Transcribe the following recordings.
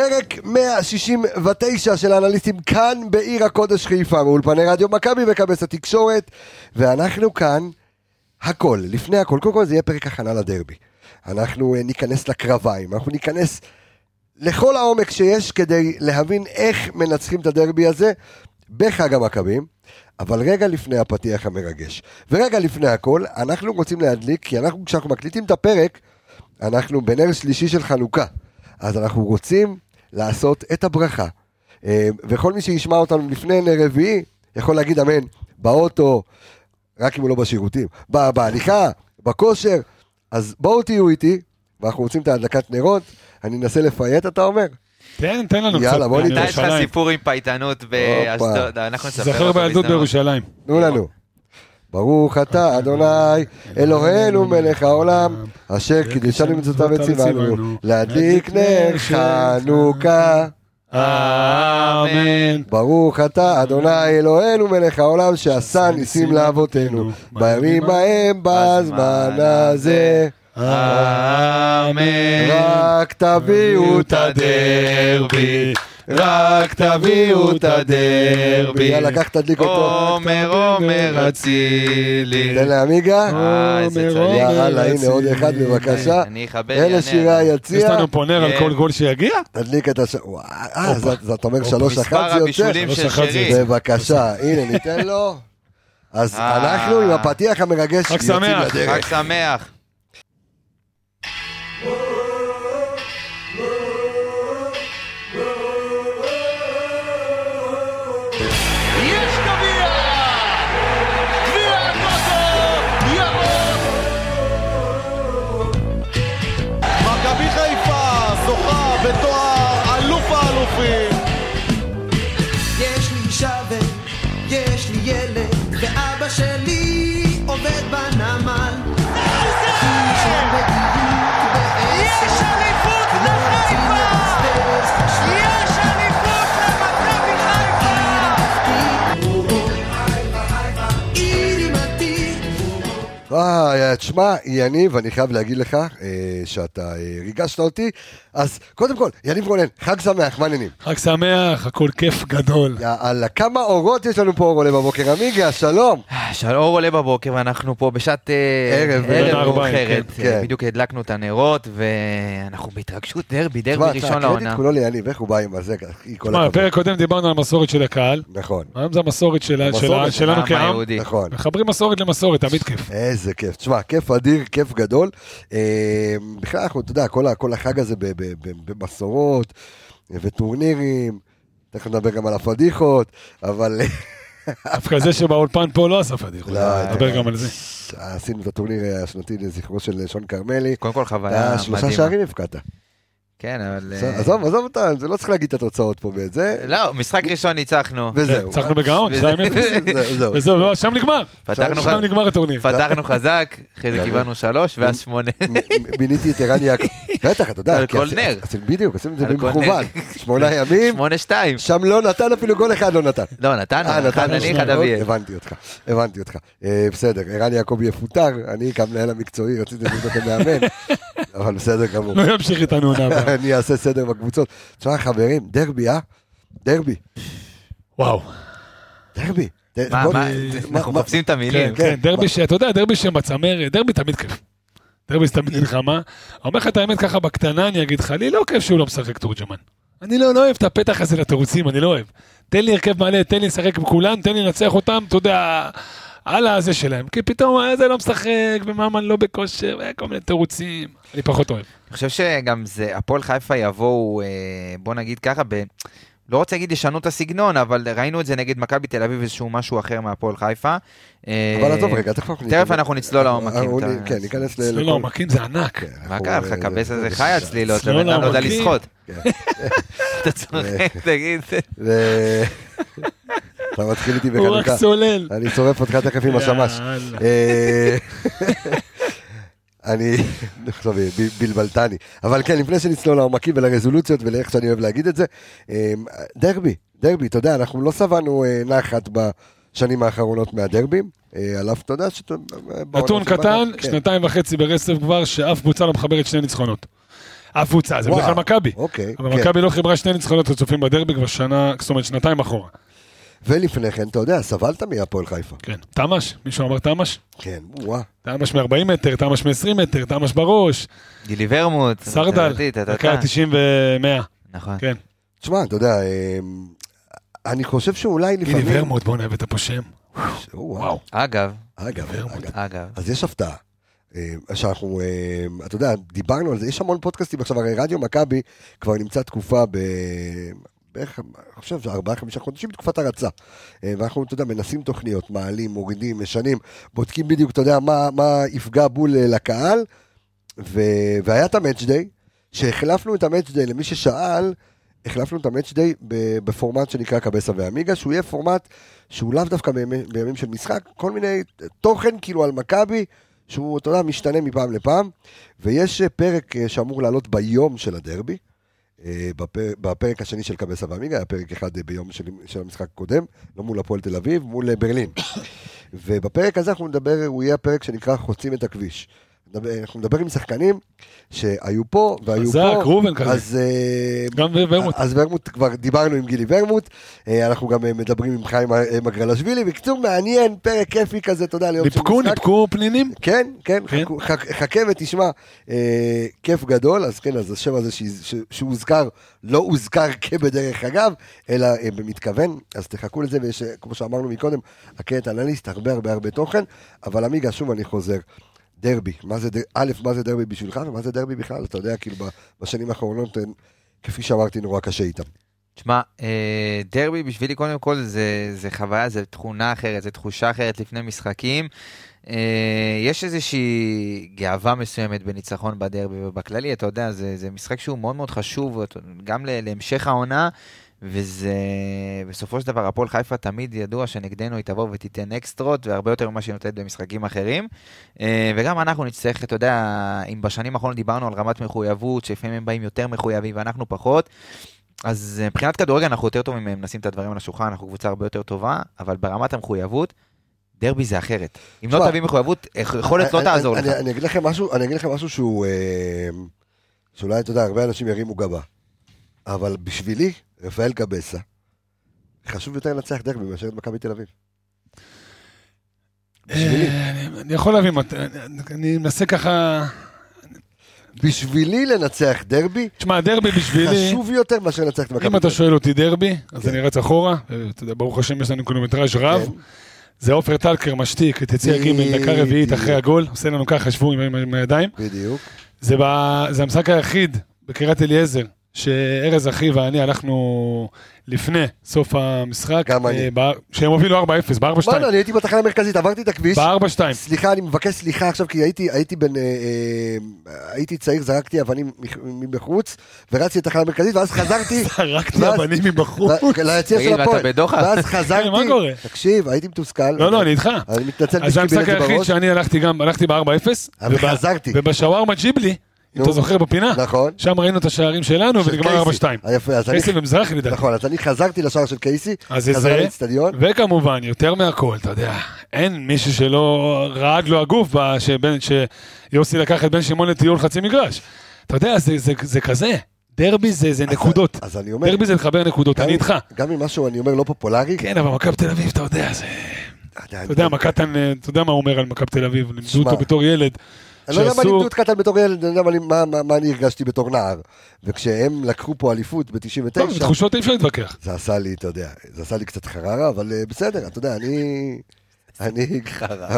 פרק 169 של האנליסטים כאן בעיר הקודש חיפה, מאולפני רדיו מכבי וכבש התקשורת, ואנחנו כאן, הכל, לפני הכל, קודם כל זה יהיה פרק הכנה לדרבי. אנחנו אה, ניכנס לקרביים, אנחנו ניכנס לכל העומק שיש כדי להבין איך מנצחים את הדרבי הזה בחג המכבים, אבל רגע לפני הפתיח המרגש, ורגע לפני הכל, אנחנו רוצים להדליק, כי אנחנו, כשאנחנו מקליטים את הפרק, אנחנו בנר שלישי של חנוכה. אז אנחנו רוצים לעשות את הברכה. אה, וכל מי שישמע אותנו לפני נר רביעי, יכול להגיד אמן, באוטו, רק אם הוא לא בשירותים, ב- בהליכה, בכושר, אז בואו תהיו איתי, ואנחנו רוצים את ההדלקת נרות, אני אנסה לפייט, אתה אומר? תן, תן לנו יאללה, קצת. בוא ניתן. אתה יש לך. סיפור עם פייטנות באשדוד, אנחנו נספר זכר אותו בילדות בהזדמנות. בירושלים. תנו לנו. ברוך אתה אדוני אלוהינו מלך העולם אשר קידשנו מצוותיו וציוונו להדליק נר חנוכה. אמן. ברוך אתה אדוני אלוהינו מלך העולם שעשה ניסים לאבותינו בימים ההם בזמן הזה. אמן. רק תביאו את הדרבי רק תביאו את הדרבי יאללה קח תדליק אותו עומר עומר אצילי. תן לעמיגה אה, עומר. עומר. יאללה הנה עוד אחד בבקשה אני אכבד אלה ינר. שירי יש היציע לנו פה נר על כן. כל גול שיגיע? תדליק את הש... אה, אתה אומר שלוש מספר אחת זה יוצא? הבישולים שלוש של אחת זה שרי. בבקשה, הנה ניתן לו. אז אה. אנחנו עם הפתיח המרגש חג שמח. חג. שמח. עובד בנמל. אחי תשמע, יניב, אני חייב להגיד לך אה, שאתה אה, ריגשת אותי. אז קודם כל, יניב רונן, חג שמח, מה העניינים? חג שמח, הכל כיף גדול. יאללה, כמה אורות יש לנו פה אור עולה בבוקר, עמיגה, שלום. שלום עולה בבוקר ואנחנו פה בשעת אה, ערב, ערב מאוחרת. כן, כן. בדיוק הדלקנו את הנרות ואנחנו בהתרגשות דרבי, דרבי תשמע, ראשון הקרדיט לעונה. כולו ליניב, איך הוא בא עם הזה, תשמע. בפרק קודם דיברנו על המסורת של הקהל. נכון, היום זה המסורת של- המסורת של- של שלנו כעם. נכון. מחברים מסורת למסורת, תמיד כיף. איזה כיף, תשמע, כיף אדיר, כיף גדול. אה, בכלל, אנחנו, אתה יודע, כל, החג הזה ב- ב- ב- במסורות וטורנירים, תכף נדבר גם על הפדיחות, אבל דווקא זה שבאולפן פה לא עשה פדיחות. לא, נדבר גם על זה. עשינו את הטורניר השנתי לזכרו של שון כרמלי. קודם כל חוויה אתה שלושה מדהימה. שערים הבקעת. כן, אבל... אה, עזוב, עזוב אותה, זה לא צריך להגיד את התוצאות פה ואת זה, לא, משחק ראשון ניצחנו. וזהו. ניצחנו בגאון, 2-0. זהו, זהו. וזהו, לא, שם נגמר. שם נגמר הטורניר. פתחנו חזק, אחרי זה כן. קיבלנו שלוש ואז שמונה. מיניתי את ערן יעקב. בטח, אתה יודע. על כל נר. בדיוק, עשינו את זה במכוון. שמונה ימים, שמונה שתיים. שם לא נתן אפילו גול אחד לא נתן. לא, נתנו, אה, אחד נתן אני, אחד. אביאל. הבנתי אותך, הבנתי אותך. אה, בסדר, ערן יעקב יפוטר, אני כמנהל המקצועי רציתי לבנות אותו מאמן, אבל בסדר גמור. לא ימשיך איתנו עונה הבאה. אני אעשה סדר בקבוצות. תשמע חברים, דרבי, אה? דרבי, וואו. דרבי. ד- מה, בוא- מה, מה- אנחנו מחפשים את המילים. כן. כן, דרבי. אתה יודע, דרבי שבצמרת, דרבי תמיד כיף. דרבי זה תמיד מלחמה. אומר לך את האמת ככה בקטנה, אני אגיד לך, לי לא כיף שהוא לא משחק תורג'מן. אני לא לא אוהב את הפתח הזה לתירוצים, אני לא אוהב. תן לי הרכב מלא, תן לי לשחק עם כולם, תן לי לנצח אותם, אתה יודע, על הזה שלהם. כי פתאום זה לא משחק, וממן לא בכושר, וכל מיני תירוצים. אני פחות אוהב. אני חושב שגם זה, הפועל חיפה יבואו, אה, בוא נגיד ככה, ב... לא רוצה להגיד ישנו את הסגנון, אבל ראינו את זה נגד מכבי תל אביב, איזשהו משהו אחר מהפועל חיפה. אה, אבל עזוב רגע, תכף אנחנו... תכף אנחנו נצלול לעומקים. אה, אתה- כן, ניכנס ל... לא, לכל- לא, עומקים זה ענק. כן, מה קרה לך? קבס זה- הזה זה- חי הצלילות, לא, הבן אדם לא, לא יודע. לשחות. כן. אתה צוחק, תגיד. אתה מתחיל איתי הוא רק בחנוכה. צולל. אני שורף אותך תכף עם השמש. אה, אני, עכשיו ב- בלבלתני, אבל כן, לפני שנצלול לעומקים ולרזולוציות ולאיך שאני אוהב להגיד את זה, אה, דרבי, דרבי, אתה יודע, אנחנו לא שבענו אה, נחת בשנים האחרונות מהדרבים, אה, על אף, אתה יודע, שאתה... נתון קטן, כן. שנתיים וחצי ברצף כבר, שאף קבוצה לא מחברת שני ניצחונות. הקבוצה, זה וואו, בכלל מכבי. אוקיי, אבל כן. מכבי לא חיברה שני ניצחונות רצופים בדרבי כבר שנה, זאת אומרת שנתיים אחורה. ולפני כן, אתה יודע, סבלת מהפועל חיפה. כן. תמ"ש? מישהו אמר תמ"ש? כן, וואה. תמ"ש מ-40 מטר, תמ"ש מ-20 מטר, תמ"ש בראש, גילי ורמוט. סרדל, דקה 90 ו-100. נכון. כן. תשמע, אתה יודע, אמ, אני חושב שאולי גילי לפעמים... ורמוט, בואנה הבאת פה שם. וואו. אגב. אגב. אגב, אז יש הפתעה. אה, שאנחנו, אה, אתה יודע, דיברנו על זה, יש המון פודקאסטים עכשיו, הרי רדיו מכבי כבר נמצא תקופה ב... בערך, אני חושב, ארבעה, חמישה חודשים בתקופת הרצה. אה, ואנחנו, אתה יודע, מנסים תוכניות, מעלים, מורידים, משנים, בודקים בדיוק, אתה יודע, מה, מה יפגע בול אה, לקהל. ו... והיה את המאץ' דיי, שהחלפנו את המאץ' דיי, למי ששאל, החלפנו את המאץ' דיי בפורמט שנקרא קבסה ועמיגה, שהוא יהיה פורמט שהוא לאו דווקא בימי, בימים של משחק, כל מיני תוכן כאילו על מכבי, שהוא, אתה יודע, משתנה מפעם לפעם, ויש אה, פרק שאמור לעלות ביום של הדרבי, בפרק, בפרק השני של קבסה ועמיגה, היה פרק אחד אה, ביום של, של המשחק הקודם, לא מול הפועל תל אביב, מול אה, ברלין. ובפרק הזה אנחנו נדבר, הוא יהיה הפרק שנקרא חוצים את הכביש. אנחנו נדבר עם שחקנים שהיו פה והיו חזק, פה. ראובן כזה. אז, אה, גם ורמוט. אז ורמוט, כבר דיברנו עם גילי ורמוט, אה, אנחנו גם אה, מדברים עם חיים מגרלשווילי, בקיצור מעניין, פרק כיפי כזה, אתה יודע, ליום של ניפקו, משחק. ניפקו פנינים? כן, כן, כן. חכה ותשמע, אה, כיף גדול, אז כן, אז השם הזה שהוזכר, לא הוזכר כבדרך אגב, אלא אה, במתכוון, אז תחכו לזה, ויש, כמו שאמרנו מקודם, הקטע אנליסט, הרבה הרבה הרבה תוכן, אבל עמיגה, שוב אני חוזר, דרבי, מה זה, א', מה זה דרבי בשבילך, ומה זה דרבי בכלל, אתה יודע, כאילו, בשנים האחרונות, אה, כפי שאמרתי, נורא קשה איתם. תשמע, אה, דרבי בשבילי קודם כל זה, זה חוויה, זה תכונה אחרת, זה תחושה אחרת לפני משחקים. אה, יש איזושהי גאווה מסוימת בניצחון בדרבי ובכללי, אתה יודע, זה, זה משחק שהוא מאוד מאוד חשוב, גם להמשך העונה, וזה בסופו של דבר, הפועל חיפה תמיד ידוע שנגדנו היא תבוא ותיתן אקסטרות, והרבה יותר ממה שהיא נותנת במשחקים אחרים. אה, וגם אנחנו נצטרך, אתה יודע, אם בשנים האחרונות דיברנו על רמת מחויבות, שלפעמים הם באים יותר מחויבים ואנחנו פחות, אז אה, מבחינת כדורגל אנחנו יותר טובים מהם, נשים את הדברים על השולחן, אנחנו קבוצה הרבה יותר טובה, אבל ברמת המחויבות, דרבי זה אחרת. אם לא תביא מחויבות, יכולת לא אני- תעזור לך. אני אגיד לכם משהו, שהוא, אה, שאולי, אתה יודע, הרבה אנשים ירימו גבה, אבל בשבילי, רפאל קבסה, חשוב יותר לנצח דרבי מאשר את מכבי תל אביב. בשבילי. אה, אני- יכול להבין, אני- מנסה ככה... בשבילי לנצח דרבי, תשמע, דרבי בשבילי, חשוב יותר מאשר לנצח את מכבי אם אתה. שואל אותי דרבי, אז כן. אני רץ אחורה, אתה יודע, ברוך השם יש לנו קילומטראז' רב. כן. זה עופר טלקר משתיק את יציע ג' דקה רביעית. אחרי הגול, עושה לנו ככה, שבו עם- הידיים. בדיוק. זה המשחק היחיד בקריית אליעזר, שארז אחי ואני הלכנו לפני סוף המשחק, גם אני. אה, ב- שהם הובילו 4-0, ב-4-2. בוא'נה, אני הייתי בתחנה המרכזית, עברתי את הכביש. ב-4-2. סליחה, אני מבקש סליחה עכשיו, כי הייתי, הייתי בן... אה, אה, הייתי צעיר, זרקתי אבנים מבחוץ, ורצתי לתחנה המרכזית, ואז חזרתי... זרקתי ואז- אבנים מבחוץ. ליציע תגיד, של ואתה הפועל. בדוחה? ואז כן, חזרתי... מה קורה? תקשיב, הייתי מתוסכל. לא, לא, אני איתך. אני מתנצל, אז זה מי שקיבל המשחק את זה היחיד. שאני הלכתי גם, הלכתי ב-4-0. אבל חזרתי. ובשווארמה ג'יבלי, אם. אתה זוכר בפינה, נכון. שם ראינו את השערים שלנו של ונגמר קייסי. 4-2. אה, אז. קייסי ומזרחי לדעתי. נכון, אז אני חזרתי לשער של קייסי, אז חזרה לאצטדיון. וכמובן, יותר מהכל, אתה יודע, אין מישהו שלא רעד לו הגוף שיוסי לקח את בן שמעון לטיול חצי מגרש. אתה יודע, זה- זה- זה כזה, דרבי זה זה נקודות. אז אני אומר, דרבי זה לחבר נקודות, גם אני איתך. גם אם משהו אני אומר לא פופולרי, כן, אבל מכבי תל אביב, אתה יודע, זה... אתה יודע, מקטן, אתה יודע מה הוא אומר על מכבי תל אביב, לימדו אותו בתור ילד. אני לא יודע מה לימדו את קטן בתור ילד, אני יודע מה- אני הרגשתי בתור נער. וכשהם לקחו פה אליפות טוב, ב-99, תחושות אי אפשר להתווכח. זה עשה לי, אתה יודע, זה עשה לי קצת חררה, אבל אה, בסדר, אתה יודע, אני... אני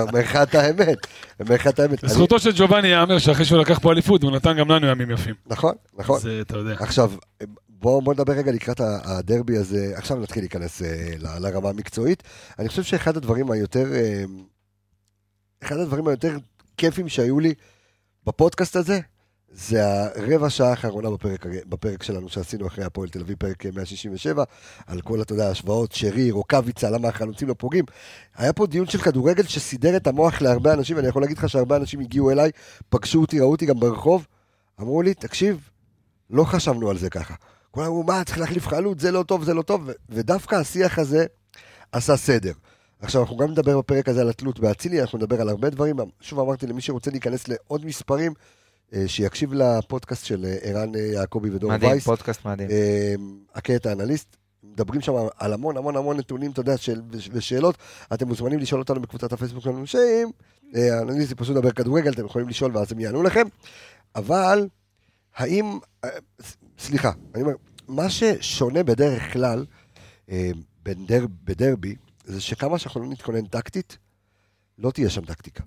אומר לך את האמת, אומר לך את האמת. לזכותו של ג'ובאני ייאמר שאחרי שהוא לקח פה אליפות, הוא נתן גם לנו ימים יפים. נכון, נכון. זה, אתה יודע. עכשיו, בואו בוא נדבר רגע לקראת הדרבי הזה, עכשיו נתחיל להיכנס אה, לרמה המקצועית. אני חושב שאחד הדברים היותר, אה, אחד הדברים היותר כיפים שהיו לי בפודקאסט הזה, זה הרבע שעה האחרונה בפרק, בפרק שלנו שעשינו אחרי הפועל תל אביב, פרק 167, על כל, אתה יודע, השוואות, שריר, רוקאביצה, למה החלוצים לא פוגעים. היה פה דיון של כדורגל שסידר את המוח להרבה אנשים, ואני יכול להגיד לך שהרבה אנשים הגיעו אליי, פגשו אותי, ראו אותי גם ברחוב, אמרו לי, תקשיב, לא חשבנו על זה ככה. כולם אמרו, מה, צריך להחליף חלוץ, זה לא טוב, זה לא טוב, ודווקא השיח הזה עשה סדר. עכשיו, אנחנו גם נדבר בפרק הזה על התלות באצילי, אנחנו נדבר על הרבה דברים. שוב אמרתי, למי שרוצה להיכנס לעוד מספרים, אה, שיקשיב לפודקאסט של אה, ערן אה, יעקבי ודור מדהים, וייס. פודקאסט מדהים. הקטע האנליסט, מדברים שם על המון המון המון נתונים, אתה יודע, של, ושאלות. אתם מוזמנים לשאול אותנו בקבוצת הפייסבוק שלנו שאים. אה, האנליסט פשוט לדבר כדורגל, אתם יכולים לשאול ואז הם יענו לכם. אבל, האם, סליחה, אני אומר, מה ששונה בדרך כלל אה, בין דר, בדרבי, זה שכמה שאנחנו לא נתכונן טקטית, לא תהיה שם טקטיקה.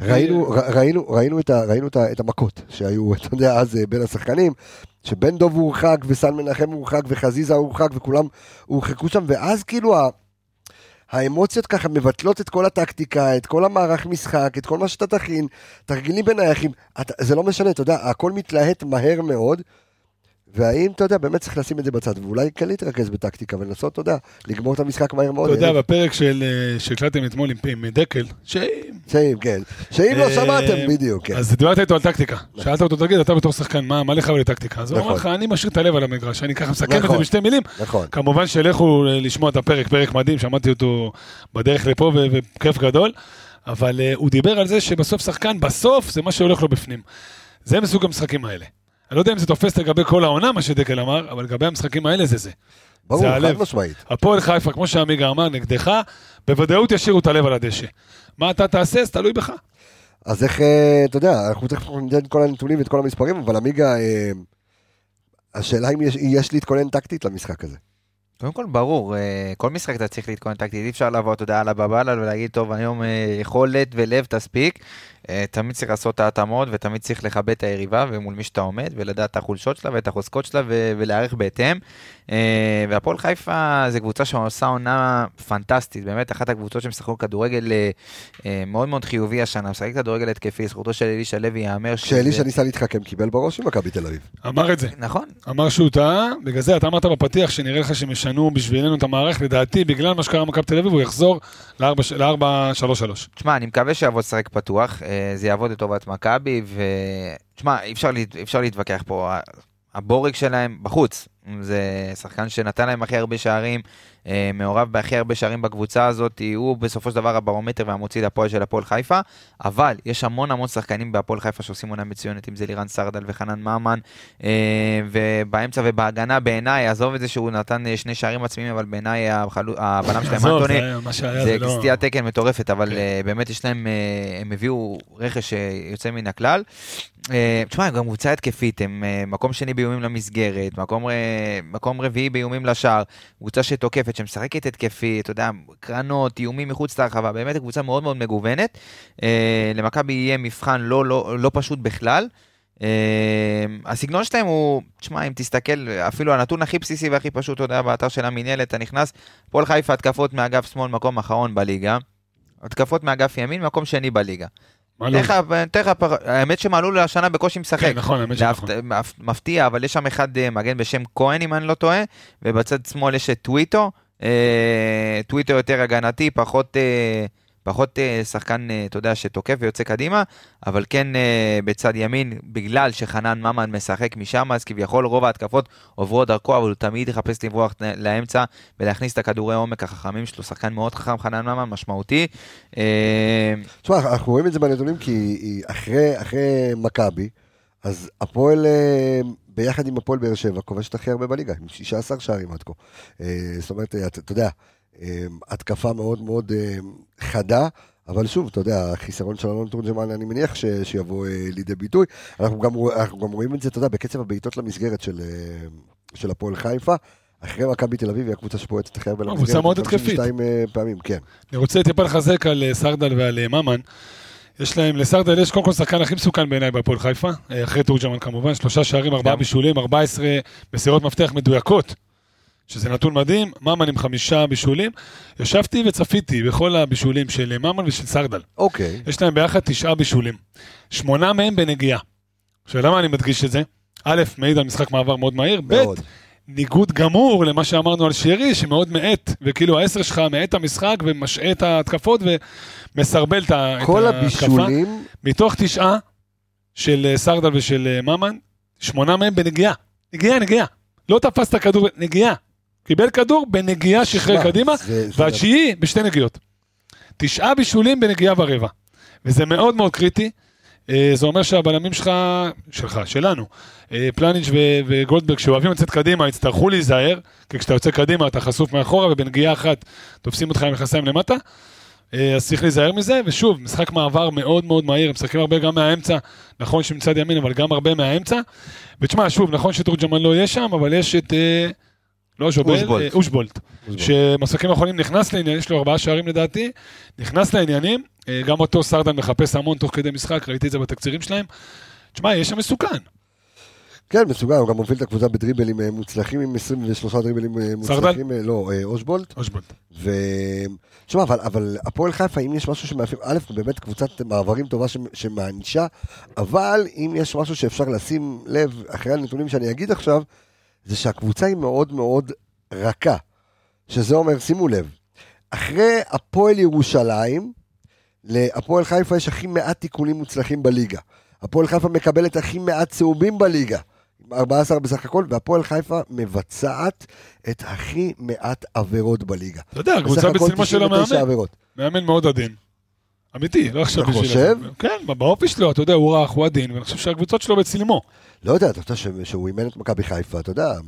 ראינו, ר- ראינו, ראינו, את, ה, ראינו את, ה, את המכות שהיו, אתה יודע, אז אה, בין השחקנים, שבן דוב הורחק וסן מנחם הורחק וחזיזה הורחק וכולם הורחקו שם, ואז כאילו ה, האמוציות ככה מבטלות את כל הטקטיקה, את כל המערך משחק, את כל מה שאתה תכין, תרגילים בנייחים, זה לא משנה, אתה יודע, הכל מתלהט מהר מאוד. והאם, אתה יודע, באמת צריך לשים את זה בצד, ואולי כן להתרכז בטקטיקה ולנסות, אתה יודע, לגמור את המשחק מהר מאוד. אתה יודע, בפרק אה, שהקלטתם אתמול עם- דקל, שאם... שאם, כן. שאם לא אה, שמעתם, בדיוק, כן. אז דיברת איתו על טקטיקה. שאלת אותו, תגיד, אתה בתור שחקן, מה לך ולטקטיקה? אז הוא אמר נכון. לך, אני משאיר את הלב על המגרש, אני ככה מסכם את זה נכון. בשתי מילים. נכון. כמובן שלכו אה, לשמוע את הפרק, פרק מדהים, שמעתי אותו בדרך לפה וכיף גדול, אבל הוא דיבר על זה שבסוף שחקן, בסוף זה מה שהולך לו בפנים. זה מסוג המשחקים האלה. אני לא יודע אם זה תופס לגבי כל העונה, מה שדקל אמר, אבל לגבי המשחקים האלה זה זה. ברור, זה חד הלב. משמעית. הפועל חיפה, כמו שעמיגה אמר, נגדך, בוודאות ישאירו את הלב על הדשא. מה אתה תעשה, זה תלוי בך. אז איך, אה, אתה יודע, אנחנו תכף ניתן את כל הנתונים ואת כל המספרים, אבל עמיגה, אה, השאלה אם יש- יש להתכונן טקטית למשחק הזה. קודם כל, ברור, אה, כל משחק אתה צריך להתכונן טקטית, אי אפשר לבוא, אתה יודע, על הבבלה ולהגיד, טוב, היום יכולת ולב תספיק. אה, תמיד צריך לעשות את ההתאמות ותמיד צריך לכבד את היריבה ומול מי שאתה עומד ולדעת את החולשות שלה ואת החוזקות שלה ו- ולהיערך בהתאם. אה, והפועל חיפה זה קבוצה שעושה עונה פנטסטית, באמת אחת הקבוצות שמשחקות כדורגל אה, מאוד מאוד חיובי השנה, משחק כדורגל התקפי, זכותו של אלישע לוי ייאמר שזה- כשאלישע ניסה להתחכם, קיבל בראש עם מכבי תל אביב. אמר את זה. נכון, אמר שהוא טעה, בגלל זה אתה אמרת בפתיח שנראה לך שהם ישנו בשבילנו את המערך, לדעתי, בגלל מה שקרה במכבי תל אביב, הוא יחזור ל-4-3-3. תשמע, אני מקווה שיעבוד לשחק פתוח, זה יעבוד לטובת מכבי, ו... תשמע, אי אפשר, אי אפשר להתווכח פה, הבורג שלהם בחוץ, זה שחקן שנתן להם הכי הרבה שערים, אה, מעורב בהכי הרבה שערים בקבוצה הזאת, הוא בסופו של דבר הברומטר והמוציא לפועל של הפועל חיפה, אבל יש המון המון שחקנים בהפועל חיפה שעושים עונה מצוינת, אם זה לירן סרדל וחנן ממן, אה, ובאמצע ובהגנה בעיניי, עזוב את זה שהוא נתן אה, שני שערים עצמיים, אבל בעיניי הבלם שלהם אנטוני, זה לא... סטיית תקן מטורפת, אבל כן. אה, באמת יש להם, אה, הם הביאו רכש אה, יוצא מן הכלל. אה, תשמע, הם גם קבוצה התקפית, הם אה, מקום שני באיומים למסגרת, מקום, אה, מקום רביעי באיומים לשער, קבוצה שתוקפת, שמשחקת התקפי, אתה יודע, קרנות, איומים מחוץ להרחבה, באמת קבוצה מאוד מאוד מגוונת. למכבי יהיה מבחן לא, לא, לא פשוט בכלל. הסגנון שלהם הוא, תשמע, אם תסתכל, אפילו הנתון הכי בסיסי והכי פשוט, אתה יודע, באתר של המינהלת, אתה נכנס, הפועל חיפה התקפות מאגף שמאל, מקום אחרון בליגה. התקפות מאגף ימין, מקום שני בליגה. מה לא? תכף, תכף, האמת שהם עלו לשנה בקושי משחק. כן, נכון, האמת שנכון. מפתיע, אבל יש שם אחד אה, מגן בשם כהן, אם אני לא טועה, ובצד שמאל יש את טוויטו. אה, טוויטו יותר הגנתי, פחות, אה, פחות אה, שחקן, אה, אתה יודע, שתוקף ויוצא קדימה, אבל כן אה, בצד ימין, בגלל שחנן ממן משחק משם, אז כביכול רוב ההתקפות עוברות דרכו, אבל הוא תמיד יחפש לברוח לאמצע ולהכניס את הכדורי עומק החכמים שלו. שחקן מאוד חכם, חנן ממן, משמעותי. אה, תשמע, אנחנו רואים את זה בנתונים כי אחרי, אחרי מכבי, אז הפועל, אה, ביחד עם הפועל באר שבע, כובשת הכי הרבה בליגה, עם 16 שערים עד כה. אה, זאת אומרת, אה, אתה יודע, אה, התקפה מאוד מאוד אה, חדה. אבל שוב, אתה יודע, החיסרון של אלון תורג'מן, אני מניח ש, שיבוא אה, לידי ביטוי. אנחנו גם, אנחנו גם רואים את זה, אתה יודע, בקצב הבעיטות למסגרת של, אה, של הפועל חיפה. אחרי מכבי תל אביב היא הקבוצה שפועטת הכי הרבה למסגרת. קבוצה מאוד התקפית. 52 אה, פעמים, כן. אני רוצה טיפה לחזק על אה, סרדל ועל ממן. יש להם, לסרדל יש קודם כל שחקן הכי מסוכן בעיניי בהפועל חיפה, אחרי תורג'מן כמובן, שלושה שערים, ארבעה. בישולים, 14 מסירות מפתח מדויקות, שזה נתון מדהים, ממן עם חמישה בישולים. ישבתי וצפיתי בכל הבישולים של ממן ושל סרדל. אוקיי. יש להם ביחד תשעה בישולים. שמונה מהם בנגיעה. עכשיו, למה אני מדגיש את זה? א', מעיד על משחק מעבר מאוד מהיר, ב'. ניגוד גמור למה שאמרנו על שרי, שמאוד מאט, וכאילו העשר שלך מאט את המשחק ומשעה את ההתקפות ומסרבל את ה- את כל ההתקפה. הבישולים, מתוך תשעה של אה, סרדל ושל אה, ממן, שמונה מהם בנגיעה. נגיעה, נגיעה. לא תפס את הכדור, נגיעה. קיבל כדור בנגיעה, שחרר קדימה, והתשיעי בשתי נגיעות. תשעה בישולים בנגיעה ורבע. וזה מאוד מאוד קריטי. אה, זה אומר שהבלמים שלך, שלך, שלנו, אה, פלניץ' וגולדברג, שאוהבים לצאת קדימה, יצטרכו להיזהר, כי כשאתה יוצא קדימה אתה חשוף מאחורה, ובנגיעה אחת תופסים אותך עם מכנסיים למטה. אה, אז צריך להיזהר מזה, ושוב, משחק מעבר מאוד מאוד מהיר, משחקים הרבה גם מהאמצע, נכון שמצד ימין, אבל גם הרבה מהאמצע. ותשמע, שוב, נכון שתורג'מן לא יהיה שם, אבל יש את... לא ז'ובל, אושבולט. אה, אושבולט. שמשחקים האחרונים נכנס לעניין, יש לו ארבעה שערים לדעתי, נכנס לעניינים, אה, גם אותו סרדן מחפש המון תוך כדי משחק, ראיתי את זה בתקצירים שלהם. תשמע, יש שם מסוכן. כן, מסוגל, הוא גם מוביל את הקבוצה בדריבלים אה, מוצלחים עם 23 דריבלים מוצלחים. אה, לא, אושבולט. אושבולט. ו... תשמע, אבל, אבל הפועל חיפה, אם יש משהו שמאפיין, א', באמת קבוצת מעברים טובה שמענישה, אבל אם יש משהו שאפשר לשים לב, אחרי הנתונים שאני אגיד עכשיו, זה שהקבוצה היא מאוד מאוד רכה. שזה אומר, שימו לב, אחרי הפועל ירושלים, להפועל חיפה יש הכי מעט תיקונים מוצלחים בליגה. הפועל חיפה מקבלת הכי מעט צהובים בליגה. 14 בסך הכל, והפועל חיפה מבצעת את הכי מעט עבירות בליגה. אתה יודע, הקבוצה הכל בצלמו של 99 המאמן. עבירות. מאמן מאוד עדין. אמיתי, לא עכשיו אתה בשביל... חושב? זה. כן, באופי שלו, אתה יודע, הוא רך, הוא עדין, ואני חושב שהקבוצות שלו בצלמו. לא יודע, אתה ש- שהוא אימן את מכבי חיפה, אתה יודע, אה,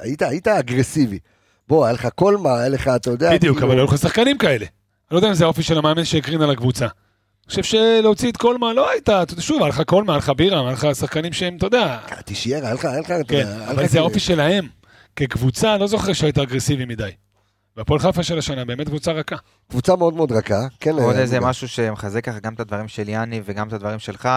היית, היית אגרסיבי. בוא, היה לך קולמה, היה לך, אתה יודע, בדיוק, כאילו- אבל היו לך שחקנים כאלה. אני לא יודע אם זה האופי של המאמן שהקרין על הקבוצה. אני חושב שלהוציא את קולמה לא הייתה, אתה שוב, היה לך קולמה, היה לך בירה, היה לך שחקנים שהם, אתה יודע, תישאר, היה לך, היה לך, אתה כן, אבל זה האופי שלהם. כקבוצה, אני לא זוכר שהיית אגרסיבי מדי. והפועל חיפה של השנה באמת קבוצה רכה. קבוצה מאוד מאוד רכה, כן. עוד אה, איזה. משהו שמחזק ככה גם את הדברים של יאני וגם את הדברים שלך.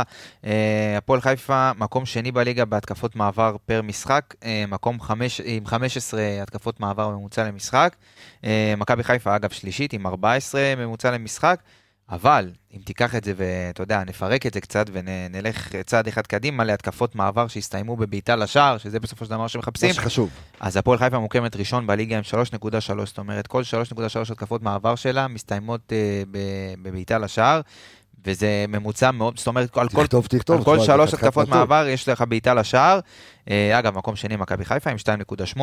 אה, הפועל חיפה, מקום שני בליגה בהתקפות מעבר פר משחק, אה, מקום חמש, עם 15 התקפות מעבר ממוצע למשחק. מכבי חיפה, אגב, שלישית עם 14 ממוצע למשחק. אבל אם תיקח את זה ואתה יודע, נפרק את זה קצת ונלך צעד אחד קדימה להתקפות מעבר שהסתיימו בבעיטה לשער, שזה בסופו של דבר שמחפשים, מה שחשוב. אז הפועל חיפה מוקמת ראשון בליגה עם 3.3, זאת אומרת כל 3.3 התקפות מעבר שלה מסתיימות ב- בבעיטה לשער, וזה ממוצע מאוד, זאת אומרת על כל, תכתוב, תכתוב. על כל תשמע, שלוש זה חתיכת התקפות נתון. מעבר יש לך בעיטה לשער. אה, אגב, מקום שני מכבי חיפה עם 2.8.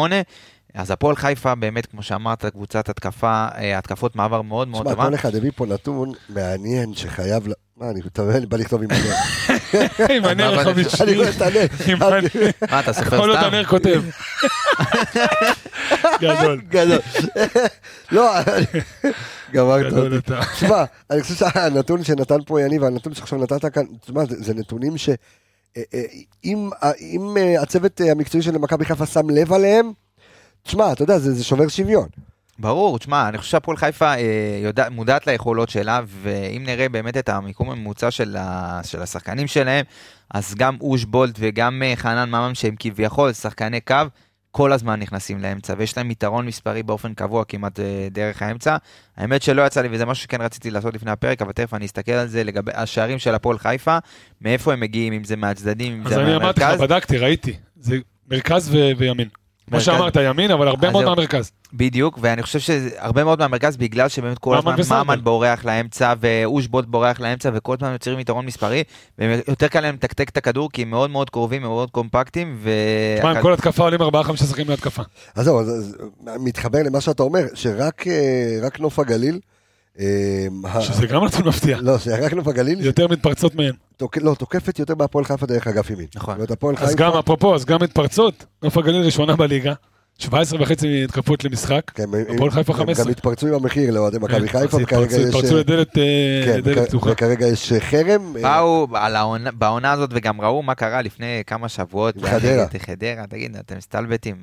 אז הפועל חיפה באמת, כמו שאמרת, קבוצת התקפה, אה, התקפות מעבר מאוד מאוד תשמע, טובה. כל אחד הביא פה נתון מעניין שחייב... ל- מה, אני אתה מבין, בא לכתוב עם הנר. עם הנר החמישי. אני רואה את הנר. מה, אתה סופר כל עוד סתם? הנר כותב. גדול. גדול. לא, אני- גמרת אותי. תשמע, אני חושב שהנתון שנתן פה יניב, והנתון שעכשיו נתת כאן, תשמע, זה נתונים ש... אה, אה, אם הצוות המקצועי של מכבי חיפה שם לב עליהם, תשמע, אתה יודע, זה זה שובר שוויון. ברור, תשמע, אני חושב שהפועל חיפה אה, יודע, מודעת ליכולות שלה, ואם נראה באמת את המיקום הממוצע של, ה, של השחקנים שלהם, אז גם אושבולט וגם אה, חנן ממן, שהם כביכול שחקני קו, כל הזמן נכנסים לאמצע, ויש להם יתרון מספרי באופן קבוע כמעט אה, דרך האמצע. האמת שלא יצא לי, וזה משהו שכן רציתי לעשות לפני הפרק, אבל תכף אני אסתכל על זה לגבי השערים של הפועל חיפה, מאיפה הם מגיעים, אם זה מהצדדים, אם אז זה אני אמרתי לך, מהמרכז. בדקתי, ראיתי. זה מרכז ו- וימין. כמו. שאמרת, ימין, אבל הרבה מאוד. מהמרכז. בדיוק, ואני חושב שהרבה מאוד מהמרכז, בגלל שבאמת כל הזמן. ממן בורח לאמצע, ואושבוט בורח לאמצע, וכל הזמן יוצרים יתרון מספרי, ויותר קל להם לתקתק את הכדור, כי הם מאוד מאוד קרובים, מאוד קומפקטים, ו... תשמע, עם כל התקפה עולים ארבעה חמישה שחקנים להתקפה. אז זהו, אז- אז מתחבר למה שאתה אומר, שרק אה, רק נוף הגליל, שזה גם נתון מפתיע. לא, שרק נוף הגליל, יותר מתפרצות מהן. לא, תוקפת יותר מהפועל חיפה דרך אגף ימין. נכון. אז חיפה, גם, אפרופו, אז גם מתפרצות. נוף הגליל ראשונה בליגה. 17 וחצי התקפות למשחק. כן, הם- הפועל חיפה הם 15. גם התפרצו עם המחיר לאוהדי מכבי כן, חיפה, אז וכרגע יש... התפרצו לדלת אה, כן, לדלת פתוחה. וכרגע יש חרם. אה, באו בעונה הזאת וגם ראו מה קרה לפני כמה שבועות. חדרה. חדרה, תגיד, אתם מסתלבטים,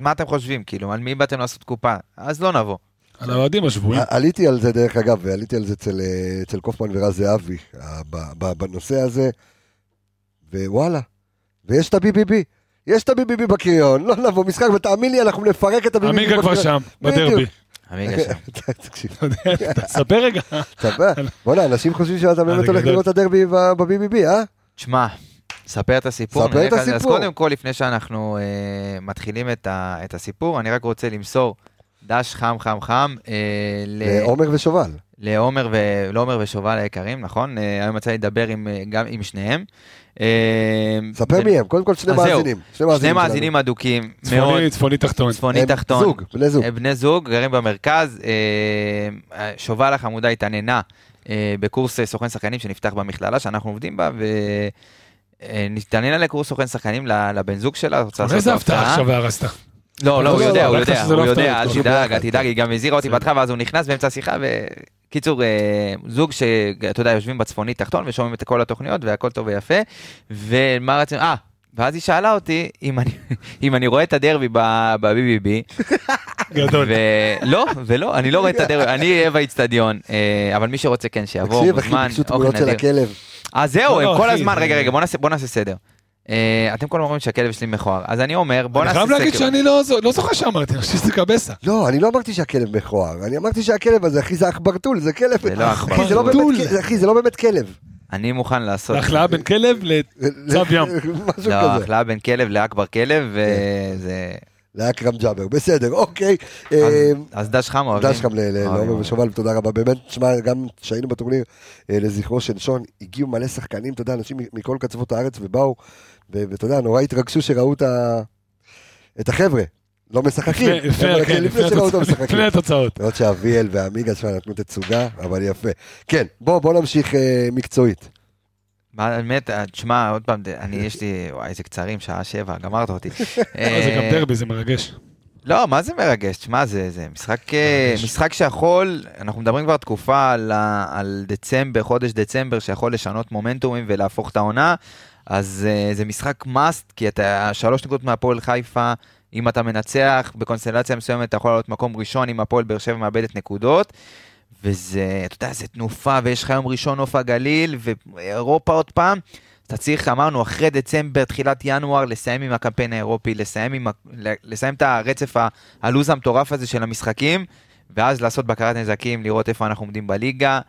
מה אתם חושבים? כאילו, על מי באתם לעשות קופה? אז לא נבוא. על האוהדים השבויים. עליתי על זה דרך אגב, ועליתי על זה אצל, אה, אצל קופמן ורז זהבי, אה, ב- ב- בנושא הזה, ווואלה, ויש את ה-BBB, יש את ה-BBB בקריון, לא נבוא משחק, ותאמין לי, אנחנו נפרק את ה-BBB עמיגה כבר שם. בדרבי. עמיגה שם. תקשיב, אתה יודע, תספר רגע. בוא'נה, אנשים חושבים שאתה באמת הולך. לראות את הדרבי ב- ב-BBB, אה? תשמע, ספר את הסיפור. ספר את זה. אז הסיפור. קודם כל, לפני שאנחנו אה, מתחילים את הסיפור, אני רק רוצה למסור דש חם חם חם אה, ל- עומר ושובל. לעומר, ו... לעומר ושובל היקרים, נכון? אה, היום יצא לי לדבר עם, אה, גם עם שניהם. אה, ספר ו- מי הם, קודם כל שני מאזינים. שני. מאזינים אדוקים, מאוד, צפוני, צפוני תחתון. צפוני תחתון. זוג, בני זוג. אה, בני זוג, גרים במרכז. אה, שובל החמודה התעניינה אה, בקורס סוכן שחקנים שנפתח במכללה שאנחנו עובדים בה, ונתעניין על קורס סוכן שחקנים לבן זוג שלה, רוצה לעשות איזה הפתעה הפתעה. עכשיו הרסת. לא, לא, הוא לא, יודע, לא, הוא יודע, לא הוא יודע, אל. תדאג, אל תדאג, היא גם הזהירה אותי בסדר. בהתחלה, ואז הוא נכנס באמצע השיחה, וקיצור, אה, זוג שאתה יודע, יושבים בצפוני תחתון ושומעים את כל התוכניות, והכל טוב ויפה, ומה רצינו, אה, ואז היא שאלה אותי אם אני, אם אני רואה את הדרבי ב-BBB, גדול. ולא, ולא, אני לא רואה את הדרבי, אני אהיה באיצטדיון, אה, אבל מי שרוצה כן שיבוא, תקשיב, אחי, מוזמן, ביקשו אוכל תמונות של נדיר. הכלב. אז זהו, לא, הם לא, כל הזמן, רגע, רגע, בוא נעשה סדר. אה, אתם כל הזמן אומרים שהכלב שלי מכוער, אז אני אומר, בוא אני נעשה חייב להגיד סקר. שאני לא לא זוכר שאמרתי, אני חושב שזה קבסה. לא, אני לא אמרתי שהכלב מכוער, אני אמרתי שהכלב הזה, אחי, זה עכברטול, זה כלב. זה לא עכבר. אחי, זה לא באמת עכברטול. כלב, אחי, זה לא באמת כלב. אני מוכן לעשות... החלאה בין כלב לצו ים. משהו לא, כזה. החלאה בין כלב לאכבר כלב, וזה... לאכרם ג'אבר, בסדר, אוקיי. אז- אז דש חם אוהבים. דש אוי, לעומר. ושובל, תודה רבה. באמת, תשמע, גם כשהיינו בטורניר אה, לזכרו של שון, הגיעו מלא שחקנים, אתה יודע, אנשים מכל קצוות הארץ ובאו, ואתה יודע, נורא התרגשו שראו את ה- את החבר'ה. לא משחקים, לפני- כן, כן, התוצאות-. למרות שאביאל והעמיגה שלנו נתנו תצוגה, אבל יפה. כן, בוא, בוא נמשיך אה, מקצועית. מה, באמת, אה, תשמע, עוד פעם, אני, יש לי, וואי, איזה קצרים, שעה שבע, גמרת אותי. אה, זה גם דרבי, זה מרגש. לא, מה זה מרגש? תשמע, זה, זה משחק, אה, מרגש. משחק שיכול, אנחנו מדברים כבר תקופה על, על דצמבר, חודש דצמבר, שיכול לשנות מומנטומים ולהפוך את העונה, אז אה, זה משחק must, כי אתה שלוש נקודות מהפועל חיפה, אם אתה מנצח בקונסטלציה מסוימת, אתה יכול לעלות מקום ראשון, אם הפועל באר שבע מאבדת נקודות. וזה, אתה יודע, זה תנופה, ויש לך יום ראשון נוף הגליל, ואירופה עוד פעם. אתה צריך, אמרנו, אחרי דצמבר, תחילת ינואר, לסיים עם הקמפיין האירופי, לסיים, עם, לסיים את הרצף, הלו"ז המטורף הזה של המשחקים, ואז לעשות בקרת נזקים, לראות איפה אנחנו עומדים בליגה.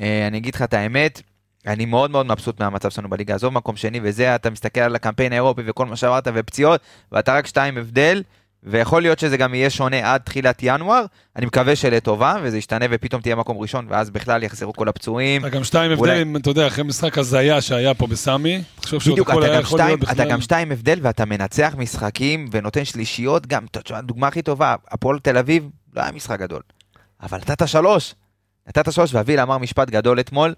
אה, אני אגיד לך את האמת, אני מאוד מאוד מבסוט מהמצב שלנו בליגה, עזוב מקום שני וזה, אתה מסתכל על הקמפיין האירופי וכל מה שאמרת, ופציעות, ואתה רק שתיים הבדל, ויכול להיות שזה גם יהיה שונה עד תחילת ינואר, אני מקווה שלטובה, וזה ישתנה ופתאום תהיה מקום ראשון, ואז בכלל יחזרו כל הפצועים. אתה גם שתיים הבדלים, אתה יודע, אחרי משחק הזיה שהיה פה בסמי, תחשוב שעוד הכל אתה היה גם, יכול שתיים, להיות אתה בכלל. גם שתיים הבדל ואתה מנצח משחקים ונותן שלישיות, גם, אתה הדוגמה הכי טובה, הפועל תל אביב, לא היה משחק גדול, אבל נתת שלוש, נתת שלוש, ואביל אמר משפט גדול אתמול,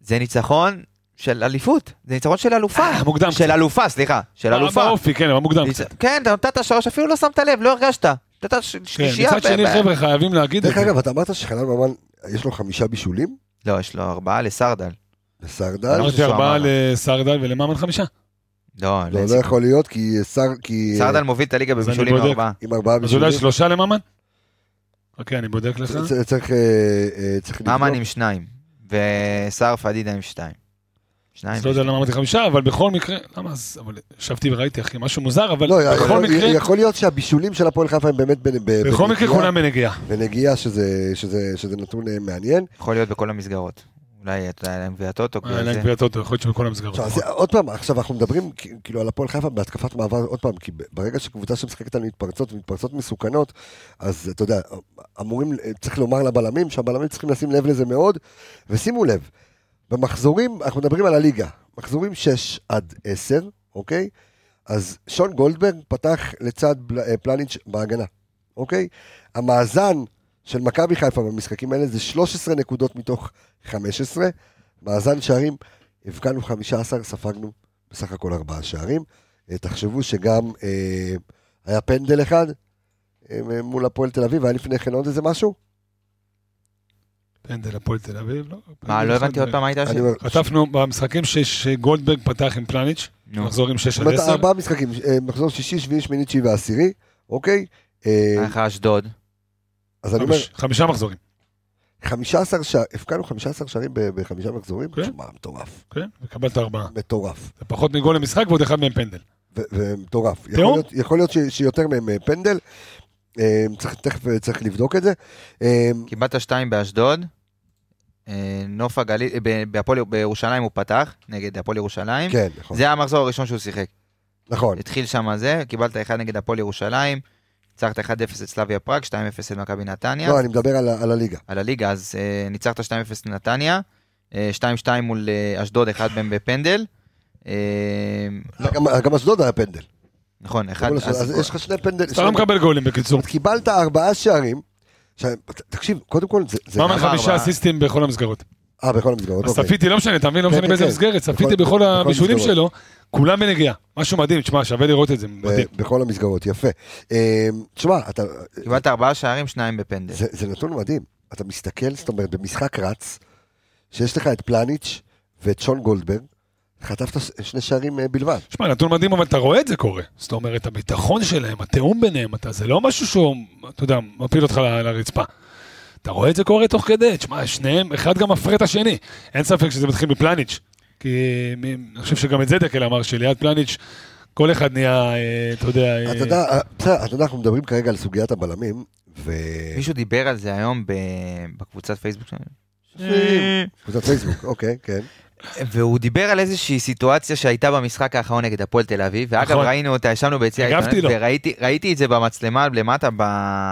זה ניצחון של אליפות, זה ניצחון של אלופה, אה, מוקדם של קצת. אלופה, סליחה, של אלופה. באופי, כן, אבל מוקדם ניצ- קצת. כן, אתה נתת שלוש, אפילו לא שמת לב, לא הרגשת, נתת ש- כן, שלישייה. מצד שני, ב- ב- חבר'ה, חייבים להגיד את דרך זה. אגב, אתה אמרת שחנן ממן, יש לו חמישה בישולים? לא, יש לו ארבעה לסרדל. לסרדל? אמרתי ארבעה אמר. לסרדל ולממן חמישה. לא, לא, לא, לא יכול להיות, כי שר, כי... סרדל מוביל את הליגה אני בבישולים בודק. ארבעה. עם ארבעה אז בישולים. אולי שלושה לממן? אוקיי, אני בודק לך. צ- צריך, אה, אה, צריך לבדוק. ממן עם שניים, וסער פדידה עם שתיים. שניים. אז לא יודע למה אמרתי חמישה, אבל בכל מקרה, למה אז, אבל ישבתי וראיתי, אחי, משהו מוזר, אבל לא, בכל יכול- מקרה, יכול להיות שהבישולים של הפועל חיפה הם באמת בנ- ב- בכל מקרה בנגיעה- כולם בנגיעה. בנגיעה שזה- שזה שזה נתון אה, מעניין. יכול להיות בכל המסגרות. אולי, אתה יודע, להם גביע הטוטו, היה בגלל להם זה. גביע טוטו, יכול להיות שבכל המסגרות. עכשיו, אז עוד פעם, עכשיו אנחנו מדברים כאילו על הפועל חיפה בהתקפת מעבר, עוד פעם, כי ברגע שקבוצה שמשחקת על מתפרצות ומתפרצות מסוכנות, אז אתה יודע, אמורים, צריך לומר לבלמים, שהבלמים צריכים לשים לב לזה מאוד, ושימו לב, במחזורים, אנחנו מדברים על הליגה, מחזורים 6 עד 10, אוקיי? אז שון גולדברג פתח לצד אה, פלניץ' בהגנה, אוקיי? המאזן של מכבי חיפה במשחקים האלה זה 13 נקודות מתוך 15, מאזן שערים, הבקענו 15, ספגנו בסך הכל 4 שערים. אה, תחשבו שגם אה, היה פנדל אחד אה, מול הפועל תל אביב, היה לפני כן עוד איזה משהו? פנדל הפועל תל אביב, לא? מה, לא הבנתי עוד פעם מה הייתה השאלה? אומר, חטפנו במשחקים ש- שגולדברג פתח עם פלניץ', מחזורים 6 זאת עד אומרת, 10, ארבעה משחקים, אה, מחזור שישי, שביעי, שמיני, תשיעי ועשירי, אוקיי? אה, היה לך אשדוד. אז אני אומר, חמיש- חמישה מחזורים, 15 שערים, הבקענו 15 שערים בחמישה מחזורים? כן. תשמע, מטורף. כן? וקבלת ארבעה. מטורף. זה פחות מגול למשחק ועוד אחד מהם פנדל. ו- ומטורף. יכול. להיות- יכול להיות ש- שיותר מהם אה, פנדל. אה, צריך- תכף אה, צריך לבדוק את זה. אה, קיבלת שתיים באשדוד. אה, נוף הגליל, אה, בהפועל בירושלים הוא פתח, נגד הפועל ירושלים. כן, נכון. זה המחזור הראשון שהוא שיחק. נכון. התחיל שם זה, קיבלת אחד נגד הפועל ירושלים, ניצחת 1-0 את סלאביה פראג, 2-0 את מכבי נתניה. לא, אני מדבר על על הליגה. על הליגה, אז ניצחת 2-0 לנתניה, אה, 2-2 מול אשדוד, אחד מהם בפנדל. גם אשדוד היה פנדל. נכון, אחד... אז יש לך שני פנדל. אתה לא מקבל גולים בקיצור. קיבלת ארבעה שערים. תקשיב, קודם כל, זה... ארבעה, חמישה. אסיסטים בכל המסגרות. אה, בכל המסגרות, אז אוקיי. צפיתי, לא משנה, אתה מבין? לא כן, משנה כן, באיזה כן. מסגרת, צפיתי בכל הבישולים. שלו, כולם בנגיעה. משהו מדהים, תשמע, שווה לראות את זה, מדהים. בכל המסגרות, יפה. אה, תשמע, אתה... קיבלת ארבעה שערים, שניים בפנדל. זה, זה נתון מדהים. אתה מסתכל, זאת אומרת, במשחק רץ, שיש לך את פלניץ' ואת שון גולדברג, חטפת שני שערים אה, בלבד. שמע, נתון מדהים, אבל אתה רואה את זה קורה. זאת אומרת, הביטחון שלהם, התיאום ביניהם, אתה, זה לא משהו שהוא, אתה יודע, מפיל אותך ל- לרצפה. אתה רואה את זה קורה תוך כדי, תשמע, שניהם, אחד גם מפרה את השני. אין ספק שזה מתחיל מפלניץ'. כי אני חושב שגם את זה דקל אמר, שליד פלניץ', כל אחד נהיה, אה, אתה יודע... אה, אתה יודע, בסדר, אתה יודע, אנחנו מדברים כרגע על סוגיית הבלמים, ו... מישהו דיבר על זה היום בקבוצת פייסבוק שלנו. קבוצת פייסבוק, אוקיי, כן. והוא דיבר על איזושהי סיטואציה שהייתה במשחק האחרון נגד הפועל תל אביב, ואגב נכון. ראינו אותה, ישבנו ביציע לו. וראיתי ראיתי את זה במצלמה למטה, ב,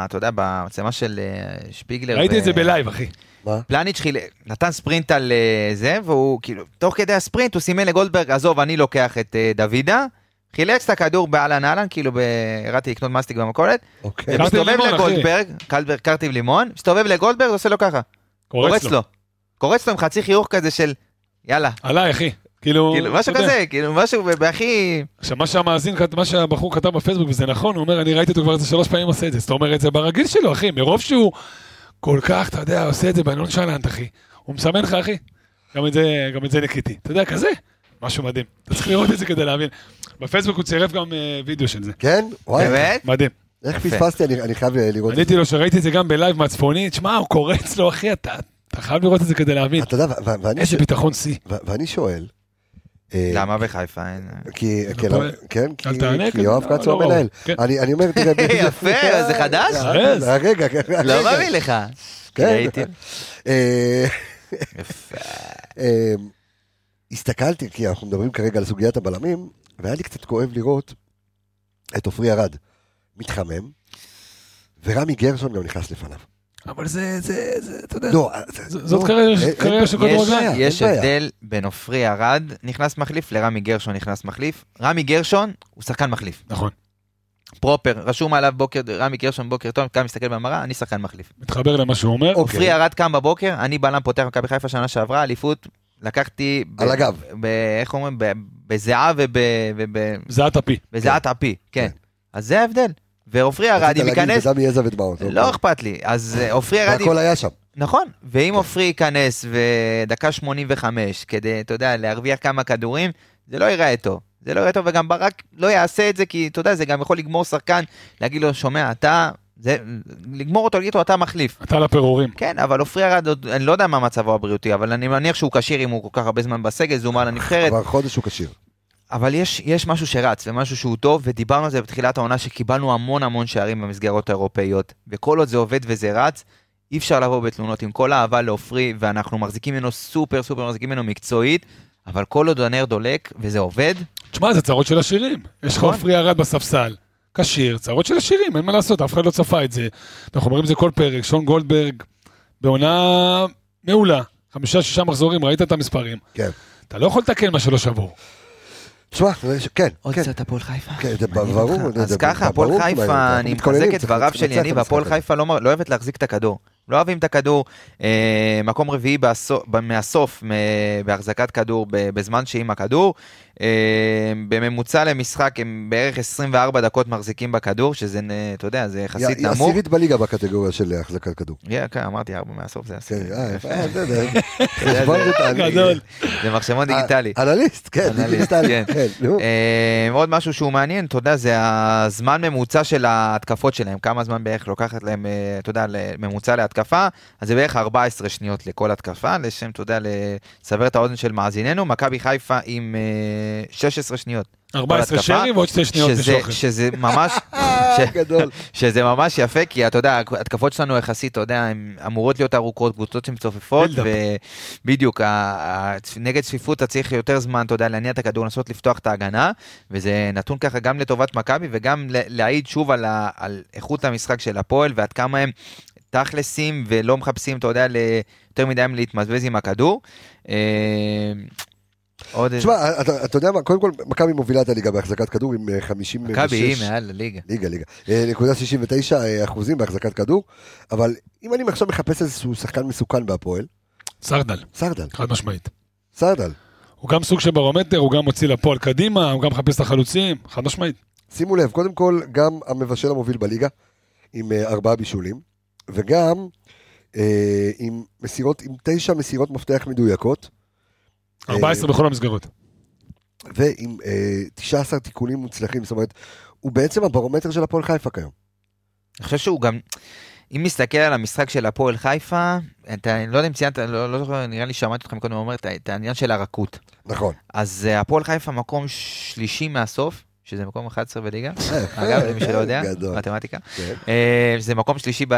אתה יודע, במצלמה של אה, שפיגלר. ראיתי ו- את זה בלייב, אחי. מה? פלניץ' חיל... נתן ספרינט על אה, זה, והוא כאילו, תוך כדי הספרינט הוא סימן לגולדברג, עזוב, אני לוקח את אה, דוידה, חילץ את הכדור באהלן אהלן, כאילו ב- ירדתי לקנות מסטיק במכולת, אוקיי. אחי. לגולדברג, קלבר- קרטיב לימון, מסתובב לגולדברג, עושה לו ככה, קורץ לו. קורץ לו עם חצי חיוך כזה של, יאללה, עליי, אחי. כאילו, כאילו, משהו. כזה, כאילו, משהו בהכי... עכשיו, מה שהמאזין, מה שהבחור כתב בפייסבוק, וזה נכון, הוא אומר, אני ראיתי אותו כבר איזה שלוש פעמים עושה את זה. זאת אומרת, זה ברגיל שלו, אחי, מרוב שהוא כל כך, אתה יודע, עושה את זה בנון שלנט, אחי. הוא מסמן לך, אחי. גם את זה, גם את זה ניקיתי. אתה יודע, כזה, משהו מדהים. אתה צריך לראות את זה כדי להבין. בפייסבוק הוא צירף גם אה, וידאו של זה. כן? וואי, באמת? מדהים. איך. פספסתי, אני אני חייב לראות את זה. עניתי לו שראיתי את זה גם בלייב מהצפוני, תשמע, הוא קורץ לו, אחי, אתה אתה חייב לראות את זה כדי להבין. אתה יודע, ואני איזה ביטחון שיא. ואני שואל, אה, למה בחיפה אין... כי, כן. כן, כי- כן, יואב לא, כץ הוא לא המנהל. כן. אני אני אומר, תראה, יפה, זה חדש? אז. רגע, רגע. לא מאמין לך. כן. אה, יפה. אה, הסתכלתי, כי אנחנו מדברים כרגע על סוגיית הבלמים, והיה לי קצת כואב לראות את עופרי ארד מתחמם, ורמי גרשון גם נכנס לפניו. אבל זה, זה, זה, אתה יודע, לא, ז- זאת לא, קריירה- של אין כדורגלן. בעיה, יש. הבדל בין עופרי ארד נכנס מחליף לרמי גרשון נכנס מחליף. רמי גרשון הוא שחקן מחליף. נכון. פרופר, רשום עליו בוקר, רמי גרשון בוקר טוב, קם מסתכל במראה, אני שחקן מחליף. מתחבר למה שהוא אומר. אוקיי. עופרי ארד קם בבוקר, אני בלם פותח מכבי חיפה שנה שעברה, אליפות, לקחתי... ב- על הגב. איך אומרים? ב- בזיעה ובזיעת זעת אפי. אפי, כן. אז זה ההבדל. ועופרי ארד, רצית אם להגיד ייכנס... בדם יזע ודמעות. לא. אכפת לי. אז אה, עופרי ארד... והכל היה שם. נכון, ואם כן. עופרי ייכנס ודקה 85 כדי, אתה יודע, להרוויח כמה כדורים, זה לא ייראה טוב. זה לא ייראה טוב, וגם ברק לא יעשה את זה, כי אתה יודע, זה גם יכול לגמור שחקן, להגיד לו, שומע, אתה, זה, לגמור אותו, להגיד לו, אתה מחליף. אתה לפירורים. כן, אבל עופרי ארד, אני לא יודע מה מצבו הבריאותי, אבל אני מניח שהוא כשיר אם הוא כל כך הרבה זמן בסגל, זומן לנבחרת, כבר חודש הוא כשיר. אבל יש, יש משהו שרץ ומשהו שהוא טוב, ודיברנו על זה בתחילת העונה שקיבלנו המון המון שערים במסגרות האירופאיות, וכל עוד זה עובד וזה רץ, אי אפשר לבוא בתלונות עם כל האהבה לעופרי, ואנחנו מחזיקים ממנו סופר סופר מחזיקים ממנו מקצועית, אבל כל עוד הנר דולק וזה עובד, תשמע, זה צרות של השירים. יש לך נכון. עופרי ארד בספסל, כשיר, צרות של השירים, אין מה לעשות, אף אחד לא צפה את זה. אנחנו אומרים את זה כל פרק, שון גולדברג, בעונה מעולה, חמישה, שישה מחזורים, ראית את המספרים. כן. אתה לא יכול לתקן מה שלא שבור. תשמע, כן, עוד כן. קצת הפועל חיפה. כן, זה ברור, אז ככה, הפועל חיפה, אני מחזק את דבריו של יניב, הפועל. חיפה לא לא אוהבת להחזיק את הכדור. לא אוהבים את הכדור. אה, מקום רביעי מהסוף בהחזקת כדור בזמן שהיא עם הכדור. אה, בממוצע למשחק הם בערך 24 דקות מחזיקים בכדור, שזה, אתה יודע, זה יחסית היא נמוך. עשירית בליגה בקטגוריה של החזקת כדור. כן, כן, אמרתי ארבע מהסוף, זה עשירית. אה, יפה, אה, דיגיטלי. זה מחשבון. אנליסט, כן, דיגיטלי. כן. כן. אה, עוד משהו שהוא מעניין, אתה יודע, זה הזמן ממוצע של ההתקפות שלהם, כמה זמן בערך לוקחת להם, אה, אתה יודע, ממוצע להתקפה, אז זה בערך 14 שניות לכל התקפה, לשם, אתה יודע, לסבר את האוזן של מאזיננו, מכבי חיפה עם אה, 16 שניות. 14 התקפה, שרי ועוד שתי שניות שזה, לשוחד. שזה ממש, ש, גדול. שזה ממש יפה, כי אתה יודע, התקפות שלנו יחסית, אתה יודע, הן אמורות להיות ארוכות, קבוצות שמצופפות. ובדיוק, נגד צפיפות אתה צריך יותר זמן, אתה יודע, להניע את הכדור, לנסות לפתוח את ההגנה, וזה נתון ככה גם לטובת מכבי, וגם ל- להעיד שוב על, ה- על איכות המשחק של הפועל, ועד כמה הם תכלסים ולא מחפשים, אתה יודע, ל- יותר מדי להתמזבז עם הכדור. אה, עוד. תשמע, אתה אתה יודע מה, קודם כל, מכבי מובילה את הליגה בהחזקת כדור עם אה, 56. מכבי היא מעל הליגה. ליגה, ליגה. אה, נקודה 69 אה, אחוזים בהחזקת כדור, אבל אם אני עכשיו מחפש איזשהו שחקן מסוכן בהפועל, סרדל, סרדל, חד משמעית. סרדל. הוא גם סוג של ברומטר, הוא גם מוציא לפועל קדימה, הוא גם מחפש את החלוצים, חד משמעית. שימו לב, קודם כל, גם המבשל המוביל בליגה, עם אה, ארבעה בישולים, וגם אה, עם מסירות, עם תשע מסירות מפתח מדויקות, 14 בכל המסגרות. ועם אה, 19 תיקונים מוצלחים, זאת אומרת, הוא בעצם הברומטר של הפועל חיפה כיום. אני חושב שהוא גם, אם מסתכל על המשחק של הפועל חיפה, אתה, אני לא יודע אם ציינת, לא, לא זוכר, נראה לי שמעתי אותך מקודם אומר את העניין של הרכות. נכון. אז אה, הפועל חיפה מקום שלישי מהסוף, שזה מקום 11 בליגה, אגב, למי שלא יודע, גדול. מתמטיקה. כן. אה, זה מקום שלישי ב,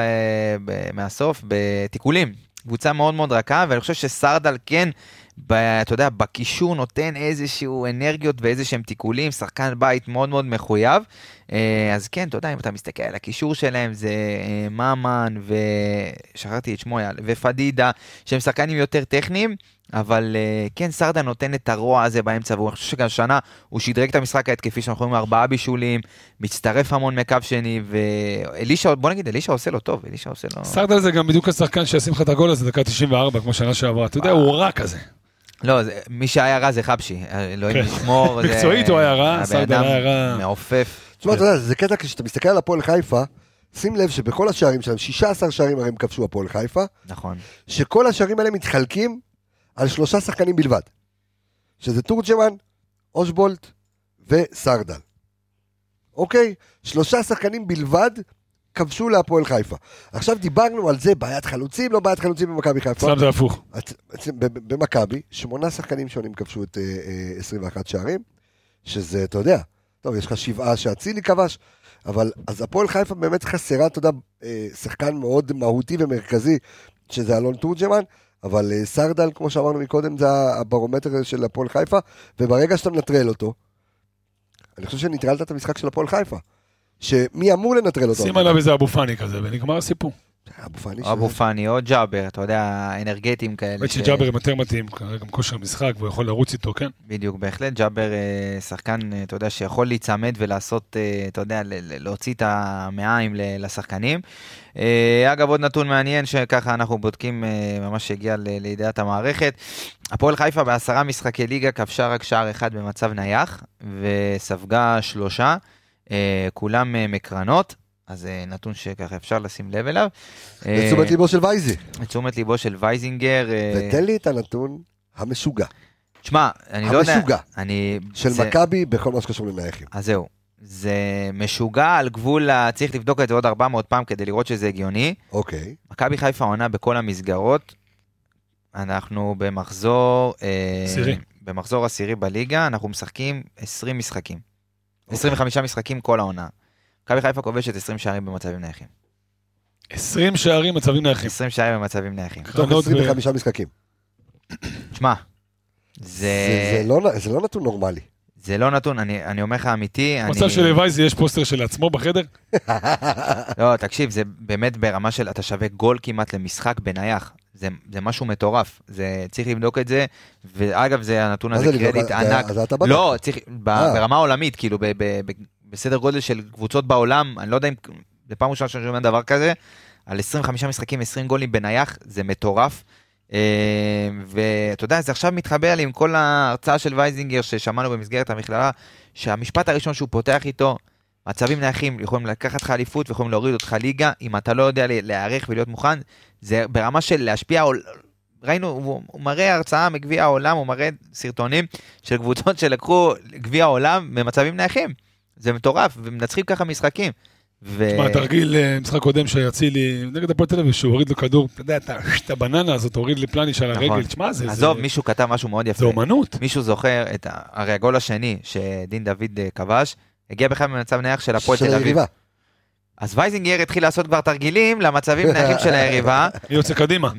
ב, מהסוף בתיקולים. קבוצה מאוד מאוד רכה, ואני חושב שסרדל כן, ב, אתה יודע, בקישור נותן איזשהו אנרגיות ואיזה שהם תיקולים, שחקן בית מאוד מאוד מחויב. אה, אז כן, אתה יודע, אם אתה מסתכל על הקישור שלהם, זה אה, ממן ושכחתי את שמו, ופדידה, שהם שחקנים יותר טכניים. אבל אה, כן, סרדל נותן את הרוע הזה באמצע, ואני חושב שגם השנה הוא שדרג את המשחק ההתקפי, שאנחנו רואים ארבעה בישולים, מצטרף המון מקו שני, ואלישע, בוא נגיד, אלישע עושה לו טוב, אלישע עושה לו... סרדל זה גם בדיוק השחקן שישים לך את הגול הזה דקה 94, כמו שנה שעברה. אתה יודע, הוא רע כזה. לא, זה, מי שהיה רע זה חבשי, אלוהים כן. ישמור. זה- מקצועית הוא היה רע, אדם היה רע. מעופף. תשמע, אתה יודע, זה קטע כשאתה מסתכל על הפועל חיפה, שים לב שבכל השערים שלהם, 16 שערים הרי הם כבשו הפועל חיפה, נכון. שכל השערים האלה מתחלקים על שלושה שחקנים בלבד. שזה תורג'מן, אושבולט וסרדל. אוקיי? שלושה שחקנים בלבד כבשו להפועל חיפה. עכשיו דיברנו על זה, בעיית חלוצים, לא בעיית חלוצים במכבי חיפה. אצלם זה הפוך. במכבי, שמונה שחקנים שונים כבשו את אה, אה, 21 שערים, שזה, אתה יודע, טוב, יש לך שבעה שאצילי כבש, אבל אז הפועל חיפה באמת חסרה, אתה יודע, אה, שחקן מאוד מהותי ומרכזי, שזה אלון תורג'מן, אבל אה, סרדל, כמו שאמרנו מקודם, זה הברומטר של הפועל חיפה, וברגע שאתה מנטרל אותו, אני חושב שנטרלת את המשחק של הפועל חיפה. שמי אמור לנטרל אותו? שים עליו איזה אבו פאני כזה, ונגמר הסיפור. אבו פאני. אבו פאני או ג'אבר, אתה יודע, אנרגטיים כאלה. האמת שג'אבר הם יותר מתאים, גם כושר משחק, והוא יכול לרוץ איתו, כן? בדיוק, בהחלט ג'אבר אה, שחקן, אה, אתה יודע, שיכול להיצמד ולעשות, אה, אתה יודע, להוציא את המעיים לשחקנים. אגב, עוד נתון מעניין שככה אנחנו בודקים, ממש הגיע לידיעת המערכת. הפועל חיפה בעשרה משחקי ליגה כבשה רק שער אחד במצב נייח, וספגה שלושה, כולם אה, מקרנות. אז זה נתון שככה אפשר לשים לב אליו. אה, לתשומת ליבו של וייזי. לתשומת ליבו של וייזינגר. אה, ותן לי את הנתון המשוגע. תשמע, אני לא יודע... המשוגע. אני... של זה- מכבי בכל מה שקשור לנייחים. אז זהו. זה משוגע על גבול, ה- צריך לבדוק את זה עוד 400 פעם כדי לראות שזה הגיוני. אוקיי. מכבי חיפה עונה בכל המסגרות. אנחנו במחזור... אה, עשירי. במחזור עשירי בליגה, אנחנו משחקים 20 משחקים. אוקיי. 25 משחקים כל העונה. מכבי חיפה כובשת 20 שערים במצבים נייחים. 20 שערים, מצבים נייחים. 20 שערים במצבים נייחים. תוך קרנות ו- 25 משחקים. תשמע, זה זה, זה לא זה לא נתון נורמלי. זה לא נתון, אני, אני אומר לך אמיתי, אני... מצב שלוייזי יש פוסטר של עצמו בחדר? לא, תקשיב, זה באמת ברמה של אתה שווה גול כמעט למשחק בנייח. זה, זה משהו מטורף, זה, צריך לבדוק את זה, ואגב, זה הנתון הזה זה? קרדיט אה, ענק. אז אתה בדקת. לא, צריך, ב, אה. ברמה העולמית, כאילו, ב, ב, ב, בסדר גודל של קבוצות בעולם, אני לא יודע אם, זה פעם ראשונה שאני שומע דבר כזה, על 25 משחקים, 20 גולים בנייח, זה מטורף. אה, ואתה יודע, זה עכשיו מתחבר לי עם כל ההרצאה של וייזינגר ששמענו במסגרת המכללה, שהמשפט הראשון שהוא פותח איתו, מצבים נייחים יכולים לקחת לך אליפות ויכולים להוריד אותך ליגה, אם אתה לא יודע להיערך ולהיות מוכן, זה ברמה של להשפיע, ראינו, הוא, מראה הרצאה מגביע העולם, הוא מראה סרטונים של קבוצות שלקחו גביע העולם במצבים נייחים. זה מטורף, ומנצחים ככה משחקים. ו... תשמע, תרגיל אה, משחק קודם שאצילי, נגד הפועל תל אביב, שהוא הוריד לו כדור, אתה יודע, את הבננה הזאת, הוריד לפלניש על נכון. הרגל, תשמע, זה... עזוב, זה- מישהו כתב משהו מאוד יפה. זה אומנות. מישהו זוכר את. הרי הגול השני שדין דוד אה, כבש, הגיע בכלל במצב נייח של הפועל תל אביב. אז וייזינגר התחיל לעשות כבר תרגילים למצבים נייחים של היריבה. מי יוצא קדימה?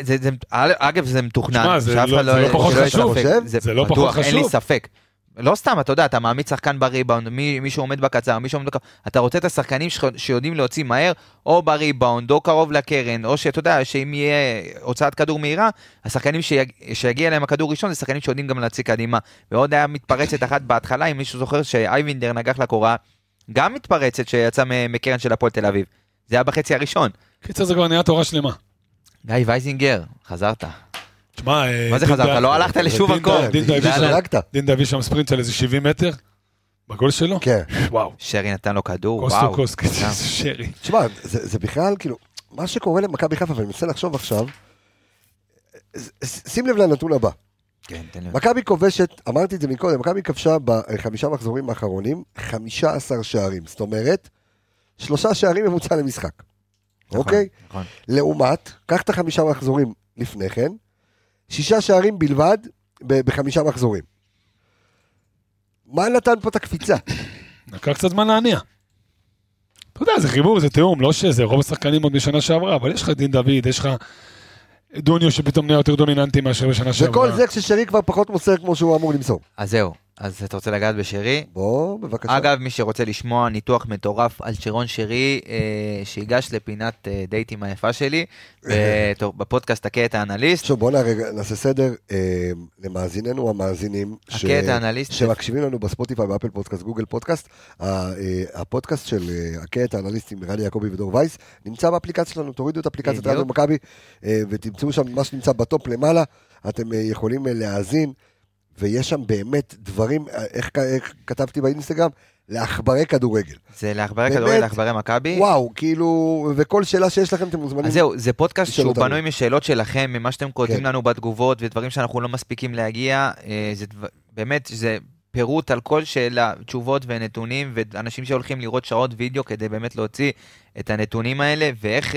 זה, זה, אגב, זה מתוכנן. שמע, זה שאף לא- אחד זה לא פחות חשוב. זה לא פחות אין לי חשוב. ספק. לא סתם, אתה יודע, אתה מעמיד שחקן בריבאונד, מי, מישהו עומד בקצר, מישהו עומד בקצר, אתה רוצה את השחקנים שלך שיודעים להוציא מהר, או בריבאונד, או קרוב לקרן, או שאתה יודע, שאם יהיה הוצאת כדור מהירה, השחקנים שיג... שיגיע אליהם הכדור ראשון, זה שחקנים שיודעים גם להוציא קדימה. ועוד היה מתפרצת אחת בהתחלה, אם מישהו זוכר שאייבינדר נגח לקורה, גם מתפרצת שיצאה מקרן של הפועל תל אביב. זה היה בחצי הראשון. קיצר זה כבר נהיה תורה שלמה. גיא וייזינגר, חזרת. תשמע, אה, מה זה חזרת? לא הלכת הקור. דוד- דין דוד- שם ספרינט של איזה 70 מטר בגול שלו? כן. וואו. שרי נתן לו כדור, וואו. to coast, גם. איזה שרי. תשמע, זה, זה בכלל, כאילו, מה שקורה למכבי חיפה, ואני מנסה לחשוב עכשיו, שים לב לנתון הבא. כן, תן לי. מכבי כובשת, אמרתי את זה מקודם, מכבי כבשה בחמישה מחזורים האחרונים 15 שערים. זאת אומרת, שלושה שערים ממוצע למשחק. נכון, אוקיי? נכון. לעומת, קח את החמישה מחזורים לפני כן, שישה שערים בלבד בחמישה מחזורים. מה נתן פה את הקפיצה? לקח קצת זמן להניע. אתה יודע, זה חיבור, זה תיאום, לא שזה, רוב השחקנים עוד משנה שעברה, אבל יש לך דין דוד, יש לך דוניו שפתאום נהיה יותר דומיננטי מאשר בשנה שעברה. וכל זה כששרי כבר פחות מוסר כמו שהוא אמור למסור. אז זהו, אז אתה רוצה לגעת בשרי? בוא, בבקשה. אגב, מי שרוצה לשמוע ניתוח מטורף על שרון שרי, אה, שיגש לפינת אה, דייטים היפה שלי, בתור- בפודקאסט את האנליסט. עכשיו בוא נרגע, נעשה סדר אה, למאזיננו המאזינים ש- את האנליסט. שמקשיבים לנו בספוטיפיי, באפל פודקאסט, גוגל פודקאסט. אה, הפודקאסט של אה, את האנליסט עם רני יעקבי ודור וייס נמצא באפליקציה שלנו, תורידו את אפליקציית. רדיו מכבי אה, ותמצאו שם מה שנמצא בטופ למעלה, אתם אה, יכולים אה, להאזין, ויש שם באמת דברים, איך איך כתבתי באינסטגרם? לעכברי כדורגל. זה לעכברי? כדורגל, לעכברי מכבי. וואו, כאילו, וכל שאלה שיש לכם אתם מוזמנים. אז זהו, זה פודקאסט שהוא. בנוי משאלות שלכם, ממה שאתם כותבים כן. לנו בתגובות ודברים שאנחנו לא מספיקים להגיע. אה, זה באמת, זה פירוט על כל שאלה, תשובות ונתונים, ואנשים שהולכים לראות שעות וידאו כדי באמת להוציא את הנתונים האלה, ואיך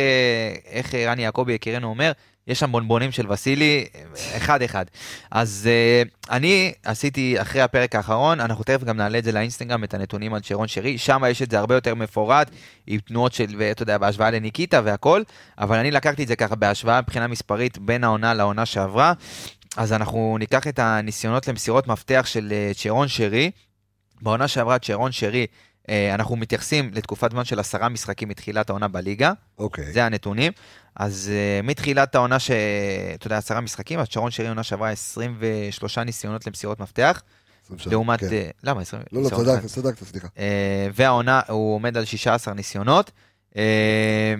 איך אה, רני יעקבי יקירנו אומר, יש שם בונבונים של וסילי, אה, אחד-אחד. אז אה, אני עשיתי אחרי הפרק האחרון, אנחנו תכף גם נעלה את זה לאינסטגרם, את הנתונים על שרון שרי, שם יש את זה הרבה יותר מפורט, עם תנועות של, ואתה יודע, בהשוואה לניקיטה והכל, אבל אני לקחתי את זה ככה בהשוואה מבחינה מספרית בין העונה לעונה שעברה. אז אנחנו ניקח את הניסיונות למסירות מפתח של אה, צ'רון שרי. בעונה שעברה צ'רון שרי, אה, אנחנו מתייחסים לתקופת זמן של עשרה משחקים מתחילת העונה בליגה, אוקיי. זה הנתונים. אז uh, מתחילת העונה, ש... אתה יודע, עשרה משחקים, אז צ'רון שרי עונה שעברה 23 ניסיונות למסירות מפתח, 23, לעומת... כן. אה, למה? 20... לא, לא, צדקת. צדקת, סליחה. אה, והעונה, הוא עומד על 16 ניסיונות. אה,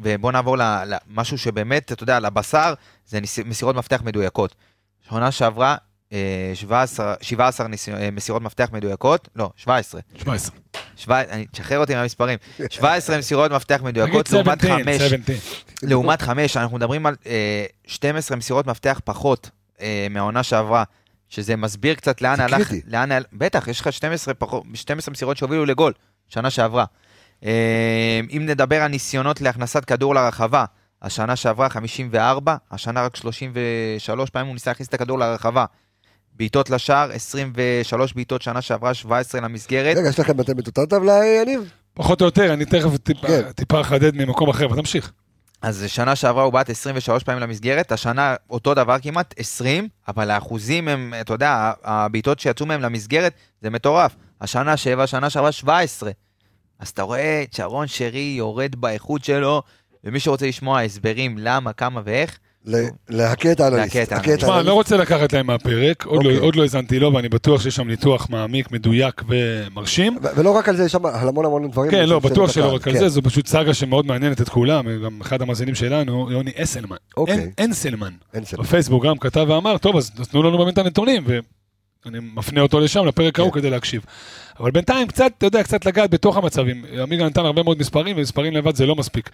ובואו נעבור למשהו שבאמת, אתה יודע, לבשר, זה ניס- מסירות מפתח מדויקות. עונה שעברה, אה, 17, 17 ניסי- אה, מסירות מפתח מדויקות, לא, 17. 17. שבע- אני- תשחרר אותי מהמספרים. 17 מסירות מפתח מדויקות לעומת 17, 5. 17. לעומת 5, אנחנו מדברים על אה, 12 מסירות מפתח פחות אה, מהעונה שעברה, שזה מסביר קצת לאן זה הלך, קריטי. לאן, בטח, יש לך 12, פחות, 12 מסירות שהובילו לגול, שנה שעברה. אה, אם נדבר על ניסיונות להכנסת כדור לרחבה, השנה שעברה 54, השנה רק 33 פעמים הוא ניסה להכניס את הכדור לרחבה. בעיטות לשער, 23 בעיטות שנה שעברה, 17 למסגרת. רגע, יש לכם אתם את אותה טבלה, יניב? פחות או יותר, אני תכף טיפה- כן. טיפה אחדד ממקום אחר, אבל תמשיך. אז שנה שעברה הוא בעט 23 פעמים למסגרת, השנה אותו דבר כמעט, 20, אבל האחוזים הם, אתה יודע, הבעיטות שיצאו מהם למסגרת, זה מטורף. השנה 7, שנה שעברה 17. אז אתה רואה את שרון שרי יורד באיכות שלו, ומי שרוצה לשמוע הסברים למה, כמה ואיך, להכה את האנליסט. להכה את להכה האנליסט. תשמע, אני לא רוצה לקחת להם מהפרק, עוד לא- אוקיי. עוד לא האזנתי לו, ואני בטוח שיש שם ניתוח מעמיק, מדויק ומרשים. ולא רק על זה, יש שם על המון המון דברים. כן, לא, בטוח של שלא רק על כן. זה, זו פשוט סאגה שמאוד מעניינת את כולם, גם אחד המאזינים שלנו, יוני אסלמן. אוקיי. אנסלמן. בפייסבוק גם כתב ואמר, טוב, אז תנו לנו באמת את הנתונים, ואני מפנה אותו לשם, לפרק ההוא כן. כדי להקשיב. אבל בינתיים קצת, אתה יודע, קצת לגעת בתוך המצבים. עמיגה נתן הרבה מאוד מספרים, ומספרים לבד זה לא מספיק.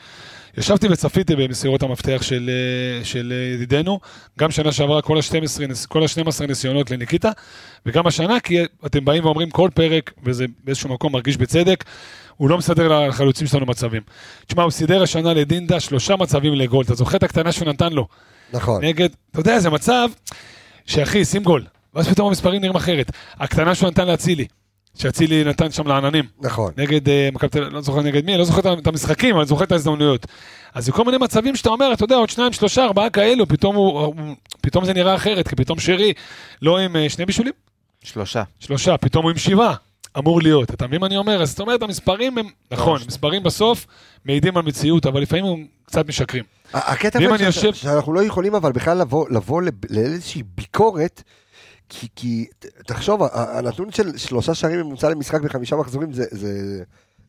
ישבתי וצפיתי במסירות המפתח של, אה, של אה, ידידנו, גם שנה שעברה כל ה-12, נס- כל ה-12 ניסיונות לניקיטה, וגם השנה, כי אתם באים ואומרים כל פרק, וזה באיזשהו מקום מרגיש בצדק, הוא לא מסדר לחלוצים שלנו מצבים. תשמע, הוא סידר השנה לדינדה שלושה מצבים לגול, אתה זוכר את הקטנה שהוא נתן לו? נכון. נגד, אתה יודע, זה מצב שאחי, שים גול. ואז פתאום המספרים נראים אחרת. הקטנה שהוא נתן לאצילי, שאצילי נתן שם לעננים. נכון. נגד אה, מכבי תל אביב, לא זוכר נגד מי, לא זוכר את המשחקים, אבל אני זוכר את ההזדמנויות. אז זה כל מיני מצבים שאתה אומר, אתה יודע, עוד שניים, שלושה, ארבעה כאלו, פתאום, הוא, פתאום זה נראה אחרת, כי פתאום שרי לא עם אה, שני בישולים, שלושה. שלושה, פתאום הוא עם שבעה. אמור להיות, אתה מבין מה אני אומר? אז זאת אומרת, המספרים הם, נכון, מספרים בסוף מעידים על מציאות, אבל לפעמים הם קצת משקרים. הקטע שאנחנו לא יכולים אבל בכלל לבוא- לבוא לב- לאיזושהי ביקורת, כי- כי תחשוב, הנתון של שלושה שערים ממוצע למשחק בחמישה מחזורים זה- זה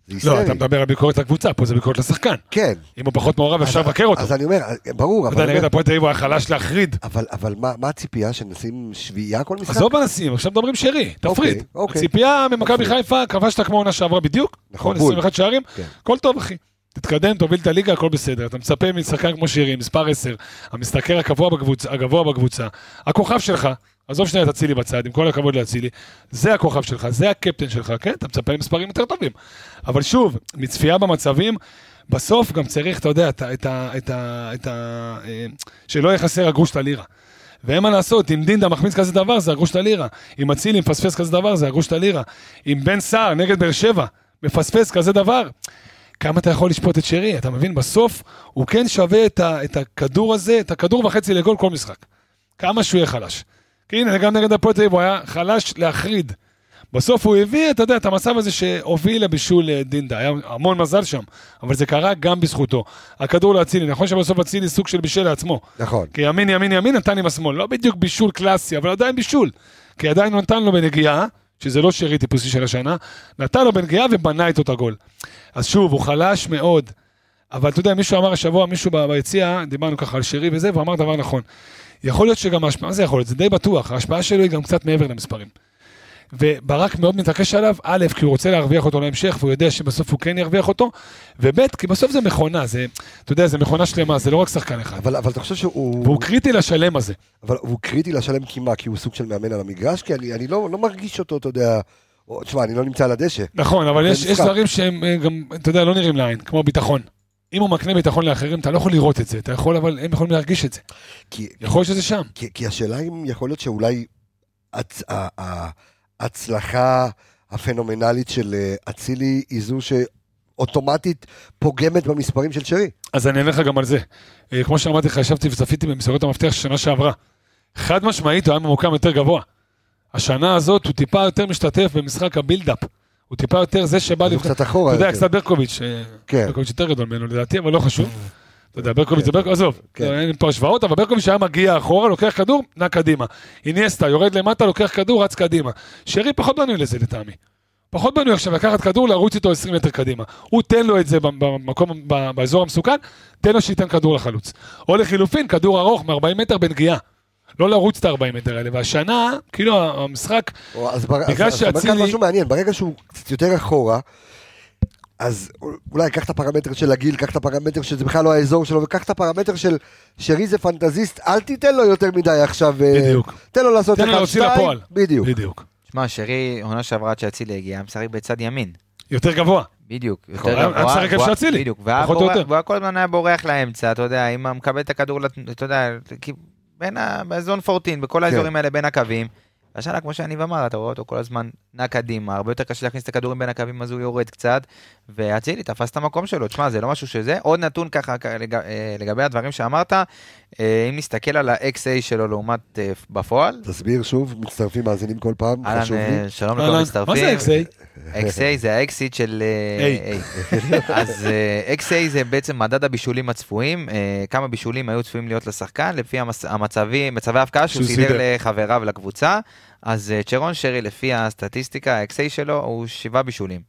זה לא. אתה מדבר על ביקורת לקבוצה, פה זה ביקורת לשחקן. כן. אם הוא פחות מעורב, אפשר לבקר אותו. אז אני אומר, ברור, אתה אבל... יודע, אני נגד הפועל תל אביב הוא היה חלש להחריד. אבל, אבל מה, הציפייה, שנשים שביעייה כל משחק? עזוב אנסים, עכשיו מדברים שרי, תפריד. אוקיי. הציפייה ממכבי. חיפה, כבשת כמו עונה שעברה בדיוק, נכון, נכון, בול. 21 שערים, כן. הכל טוב אחי. תתקדם, תוביל את הליגה, הכל בסדר. אתה מצפה משחקן כמו שרי, מספר 10, המשתכר הגבוה בקבוצה, הגבוה בקבוצה, הכוכב שלך, עזוב שנייה את אצילי בצד, עם כל הכבוד לאצילי, זה הכוכב שלך, זה הקפטן שלך, כן? אתה מצפה למספרים יותר טובים. אבל שוב, מצפייה במצבים, בסוף גם צריך, אתה יודע, את ה... את ה, את ה, את ה אה, שלא יהיה חסר הגרוש ללירה. ואין מה לעשות, אם דינדה מחמיץ כזה דבר, זה הגרוש ללירה. אם אצילי מפספס כזה דבר, זה הגרוש ללירה. אם בן סער נגד באר שבע מפספס כזה דבר, כמה אתה יכול לשפוט את שרי? אתה מבין? בסוף הוא כן שווה את, ה, את הכדור הזה, את הכדור וחצי לגול כל משחק. כמה שהוא יהיה חלש. כי הנה, גם נגד הפועל תל אביב הוא היה חלש להחריד. בסוף הוא הביא, אתה יודע, את המצב הזה שהוביל לבישול אה, דינדה, היה המון מזל שם, אבל זה קרה גם בזכותו. הכדור לאצילי, נכון שבסוף אצילי סוג של בישל לעצמו. נכון. כי ימין, ימין, ימין נתן עם השמאל. לא בדיוק בישול קלאסי, אבל עדיין בישול. כי עדיין הוא נתן לו בנגיעה, שזה לא שרי טיפוסי של השנה, נתן לו בנגיעה ובנה איתו את הגול. אז שוב, הוא חלש מאוד. אבל אתה יודע, מישהו אמר השבוע, מישהו ביציע, דיברנו ככה על שרי וזה, והוא אמר דבר נכון. יכול להיות שגם ההשפעה, מה זה יכול להיות? זה די בטוח, ההשפעה שלו היא גם קצת מעבר למספרים. וברק מאוד מתעקש עליו, א', כי הוא רוצה להרוויח אותו להמשך, והוא יודע שבסוף הוא כן ירוויח אותו, וב', כי בסוף זה מכונה, זה, אתה יודע, זה מכונה שלמה, זה לא רק שחקן אחד. אבל, אבל אתה חושב שהוא... והוא קריטי לשלם הזה. אבל הוא קריטי לשלם כי מה? כי הוא סוג של מאמן על המגרש? כי אני, אני לא, לא מרגיש אותו, אתה יודע... תשמע, אני לא נמצא על הדשא. נכון, אבל יש, יש. דברים שהם אה, גם, אתה יודע, לא נראים לעין, כמו ביטחון. אם הוא מקנה ביטחון לאחרים, אתה לא יכול לראות את זה, אתה יכול, אבל הם יכולים להרגיש את זה. כי, יכול להיות שזה שם. כי, כי השאלה אם יכול להיות שאולי הצ, ההצלחה הפנומנלית של אה, אצילי היא זו שאוטומטית פוגמת במספרים של שרי. אז אני אענה לך גם על זה. אה, כמו שאמרתי לך, ישבתי וצפיתי במסגרות המפתח של שנה שעברה. חד משמעית, הוא היה ממוקם יותר גבוה. השנה הזאת הוא טיפה יותר משתתף במשחק הבילדאפ. הוא טיפה יותר זה שבא אז הוא לפני... קצת אחורה. אתה יודע. קצת ברקוביץ', אה, כן. ברקוביץ' יותר גדול ממנו לדעתי, אבל לא חשוב. אתה יודע, ברקוביץ' זה ברקוביץ', עזוב, כן. אין פה השוואות, אבל ברקוביץ' היה מגיע אחורה, לוקח כדור, נע קדימה. איניאסטה, יורד למטה, לוקח כדור, רץ קדימה. שרי פחות בנוי לזה לטעמי. פחות בנוי עכשיו לקחת כדור, לרוץ איתו 20 מטר קדימה. הוא תן לו את זה במקום, באזור המסוכן, תן לו שייתן כדור לחלוץ. או לחילופין, כדור ארוך מ-40 מטר בנגיעה. לא לרוץ את ה-40 מטר האלה. והשנה, כאילו המשחק, או, אז בר- בגלל אז- אז שאצילי- משהו מעניין, ברגע שהוא קצת יותר אחורה, אז אולי קח את הפרמטר של הגיל, קח את הפרמטר שזה בכלל לא האזור שלו, וקח את הפרמטר של שרי זה פנטזיסט, אל תיתן לו יותר מדי עכשיו, אה, בדיוק. תן לו לעשות תן לו להוציא לפועל. בדיוק. בדיוק. שמע, שרי, עונה שעברה עד שאצילי הגיע, משחק בצד ימין. יותר גבוה. בדיוק, נכון, יותר היה- גבוה. היה משחק איפה שאצילי, פחות או יותר. והוא כל הזמן היה בורח לאמצע, אתה יודע, אם מקבל את הכדור, אתה יודע, בין ה... בזון 14, בכל כן. האזורים האלה בין הקווים. השנה, כמו שאני אמר, אתה רואה אותו כל הזמן נע קדימה, הרבה יותר קשה להכניס את הכדורים בין הקווים, אז הוא יורד קצת, ואצילי תפס את המקום שלו. תשמע, זה לא משהו שזה. עוד נתון ככה כ- לג- אה, לגבי הדברים שאמרת, אם נסתכל על ה-XA שלו לעומת אה, בפועל, תסביר שוב, מצטרפים מאזינים כל פעם, אהלן, חשוב אה, לי. שלום לכל מה המצטרפים. זה XA? XA זה האקסיט של אה, A. אז אה, XA זה בעצם מדד הבישולים הצפויים, אה, כמה בישולים היו צפויים להיות לשחקן, לפי המצבים, מצבי ההפקעה שהוא סידר. לחבריו לקבוצה. אז אה, צ'רון שרי, לפי הסטטיסטיקה, ה-XA שלו הוא שבעה בישולים.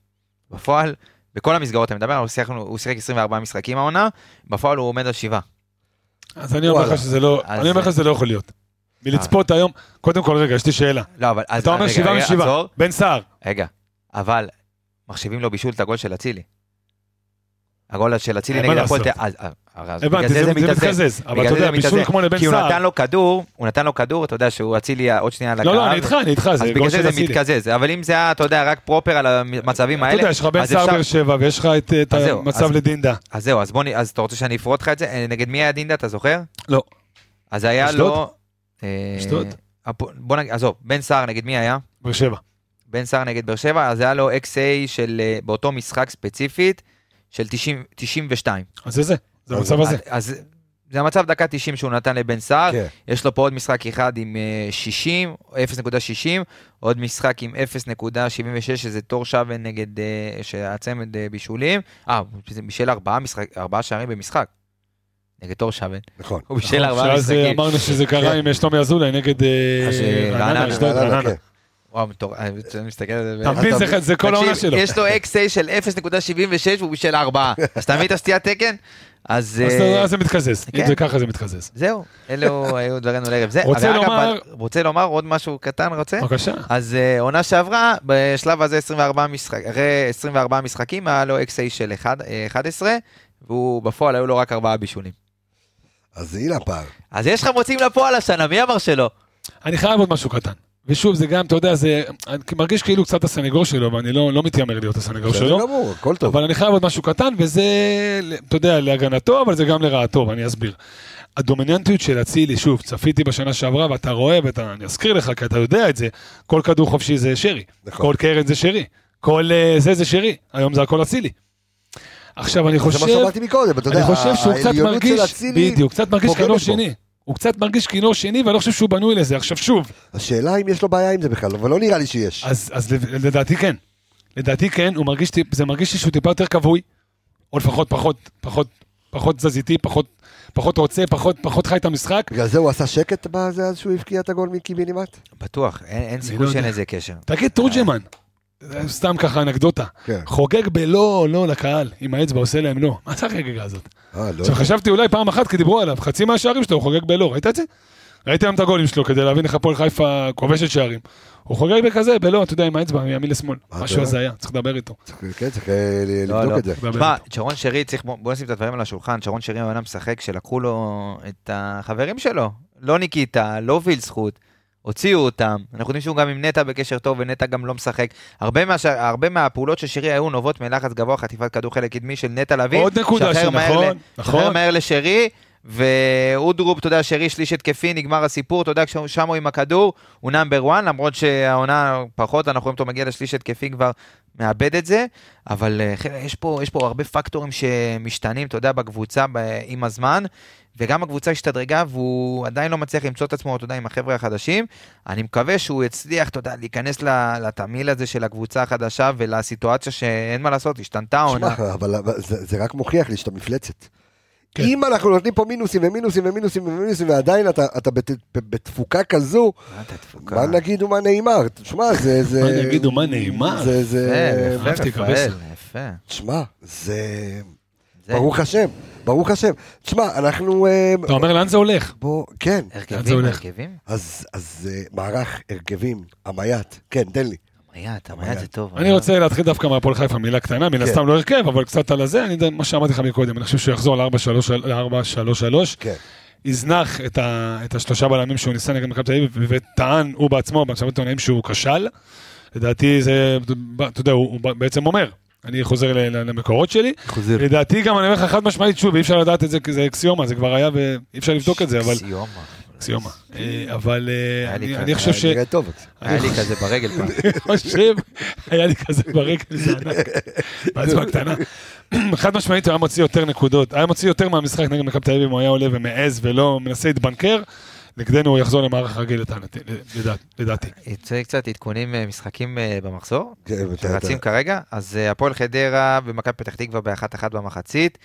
בפועל, בכל המסגרות אני מדבר, הוא שיחק 24 משחקים העונה, בפועל הוא עומד על שבעה. אז אני אומר. לך שזה לא, אני אומר לך שזה לא יכול להיות. מלצפות היום, קודם כל רגע, יש לי שאלה. לא, אבל... אתה אומר שבעה משבעה. בן סער. רגע, אבל מחשיבים לו בישול את הגול של אצילי. הגול של אצילי נגד הפועל. תל אז- אז- אז הבנתי, בגלל זה זה. מתקזז. אבל בגלל אתה זה יודע, זה בישול. כמו לבן כי הוא נתן סער. לו כדור, הוא נתן לו כדור, אתה יודע שהוא אצילי עוד שנייה על הקו. לא, לא, אני איתך, אני איתך, אז זה בגלל גול זה של זה אצילי. מתקזז, אבל אם זה היה, אתה יודע, רק פרופר על המצבים אתה האלה, יודע, יש לך בן אז סער באר שבע, ויש לך את אז המצב אז- לדינדה. אז זהו, אז בוא. אז אתה רוצה שאני אפרוט לך את זה? אה, נגד מי היה דינדה, אתה זוכר? לא. אז היה? לו... אה, אשדוד? בוא נגיד, עזוב, בן סער נגד מי היה? באר שבע. בן סער נגד באר שבע, אז היה לו XA של, אה, באותו משחק ספציפית, של 90, 92. אז זה זה, זה המצב הזה. אז, זה המצב דקה 90 שהוא נתן לבן סער, כן. יש לו פה עוד משחק אחד עם אה, 60, 0.60, עוד משחק עם 0.76, שזה תור שווה נגד, אה, שהצמד אה, בישולים. אה, זה בישל ארבעה, משחק, ארבעה שערים במשחק. נגד תור שווה. נכון. הוא בישל ארבעה שאז אה, משחקים. אמרנו שזה קרה עם שלומי אזולאי נגד אה, אז, אה, רעננה, וואו, מטורף, אני מסתכל על זה. אתה מבין? זה- זה כל העונה שלו. יש לו XA של 0.76 והוא בשל 4. אז אתה מבין את הסטיית תקן? אז אז אה, זה מתקזז. אם כן. זה ככה זה מתקזז. זהו, אלו היו דברינו לערב זה. רוצה לומר- אבל- רוצה לומר עוד משהו קטן, רוצה? בבקשה. אז אה, עונה שעברה, בשלב הזה 24 משחק, אחרי 24 משחקים היה לו XA של אחד- אה, 11, והוא בפועל היו לו רק 4 בישולים. אז הנה הפער. אז יש לך מוצאים לפועל השנה, מי אמר שלא? אני חייב עוד משהו קטן. ושוב, זה גם, אתה יודע, זה אני מרגיש כאילו קצת הסנגור שלו, ואני לא לא מתיימר להיות הסנגור בסדר שלו. גמור, הכל טוב. אבל אני חייב עוד משהו קטן, וזה, אתה יודע, להגנתו, אבל זה גם לרעתו, ואני אסביר. הדומיננטיות של אצילי, שוב, צפיתי בשנה שעברה, ואתה רואה, ואני אזכיר לך, כי אתה יודע את זה, כל כדור חופשי זה שרי. נכון. כל קרן זה שרי. כל אה, זה זה שרי. היום זה הכל אצילי. עכשיו, אני זה מה חושב, שאמרתי מקודם, אתה יודע, אני חושב שהוא קצת מרגיש, בדיוק, קצת מרגיש בו. שני. הוא קצת מרגיש כינור שני, ואני לא חושב שהוא בנוי לזה. עכשיו שוב, השאלה אם יש לו בעיה עם זה בכלל, אבל לא נראה לי שיש. אז, אז לד- לדעתי כן. לדעתי כן, הוא מרגיש, זה מרגיש לי שהוא טיפה יותר כבוי, או לפחות פחות, פחות, פחות תזזיתי, פחות, פחות רוצה, פחות, פחות חי את המשחק. בגלל זה הוא עשה שקט בזה אז שהוא הבקיע את הגול מקיבינימט? בטוח, אין אין לא סיכוי שאין יודע. לזה קשר. תגיד, תורג'מן, סתם ככה אנקדוטה, כן. חוגג בלא, לא לקהל, עם האצבע עושה להם לא. מה זה החגיגה הזאת? אה, לא עכשיו חשבתי אולי פעם אחת, כי דיברו עליו, חצי מהשערים שלו הוא חוגג בלא, ראית את זה? ראית היום את הגולים שלו כדי להבין איך הפועל חיפה כובשת שערים. הוא חוגג בכזה, בלא, אתה יודע, עם האצבע מימין לשמאל. אה, משהו באמת? הזיה, צריך לדבר איתו. כן, צריך אה, לא, לבדוק לא. את זה. דבר שמע, איתו. שרון שרי, צריך, בוא נשים את הדברים על השולחן, שרון שרי העונה משחק שלקחו לו את החברים שלו, לא ניקיטה, לא וילסחוט, הוציאו אותם, אנחנו יודעים שהוא גם עם נטע בקשר טוב ונטע גם לא משחק. הרבה, מהש... הרבה מהפעולות של שרי היו נובעות מלחץ גבוה, חטיפת כדור חלק קדמי של נטע לביא. עוד נקודה שנכון, ל- שחרר נכון. מהר לשרי, ואודרופ, אתה יודע, שרי שליש התקפי, נגמר הסיפור, אתה יודע, כששם הוא עם הכדור, הוא נאמבר 1, למרות שהעונה פחות, אנחנו רואים אותו מגיע לשליש התקפי כבר מאבד את זה, אבל אה, חבר'ה, יש יש פה הרבה פקטורים שמשתנים, אתה יודע, בקבוצה ב- עם הזמן, וגם הקבוצה השתדרגה, והוא עדיין לא מצליח למצוא את עצמו, אתה יודע, עם החבר'ה החדשים. אני מקווה שהוא יצליח, אתה יודע, להיכנס לתמהיל הזה של הקבוצה החדשה ולסיטואציה שאין מה לעשות, השתנתה העונה. שמע, אבל אבל זה זה רק מוכיח לי שאתה מפלצת. כן. אם אנחנו נותנים פה מינוסים ומינוסים ומינוסים ומינוסים, ועדיין אתה אתה בת- בתפוקה כזו, מה נגיד ומה נאמר? תשמע, זה... זה- מה נגיד ומה נאמר? זה... זה... יפה, אהבתי, קבסה. יפה. תשמע, זה... זה- ברוך השם, ברוך השם. תשמע, אנחנו... אה, אתה אומר לאן זה הולך? בוא, כן, הרכבים? הרכבים? אז אז, אה, מערך, הרכבים, המייט, כן, תן לי. המייט, המייט זה טוב. אני רוצה להתחיל דווקא מהפועל חיפה, מילה קטנה, מן כן. הסתם לא הרכב, אבל קצת על הזה, אני מה שאמרתי לך מקודם, אני חושב שהוא יחזור ל-4-3-3, כן. יזנח את ה- את השלושה בלמים שהוא ניסה נגד מכבי תל אביב, וטען הוא בעצמו, במסיבת עיתונאים שהוא כשל. לדעתי זה, אתה יודע, הוא הוא בעצם אומר, אני חוזר למקורות שלי. חוזר. לדעתי גם אני אומר לך חד משמעית, שוב, אי אפשר לדעת את זה, כי זה אקסיומה, זה כבר היה ואי אפשר לבדוק את זה, אבל... סיומה. אקסיומה. אה, אבל אה, היה לי אני- חושב ש... נראה טוב. היה לי כזה ברגל פעם. אני חושב, היה לי כזה ברגל, זה ענק, באצבע קטנה. חד משמעית הוא היה מוציא יותר נקודות, היה מוציא יותר מהמשחק נגד מכבי תל אביב אם הוא היה עולה ומעז ולא מנסה להתבנקר, נגדנו הוא יחזור למערך רגיל לדעתי. יצא קצת עדכונים אה, משחקים במחזור, כן, שרצים כרגע. אז הפועל חדרה ומכבי פתח תקווה באחת אחת במחצית,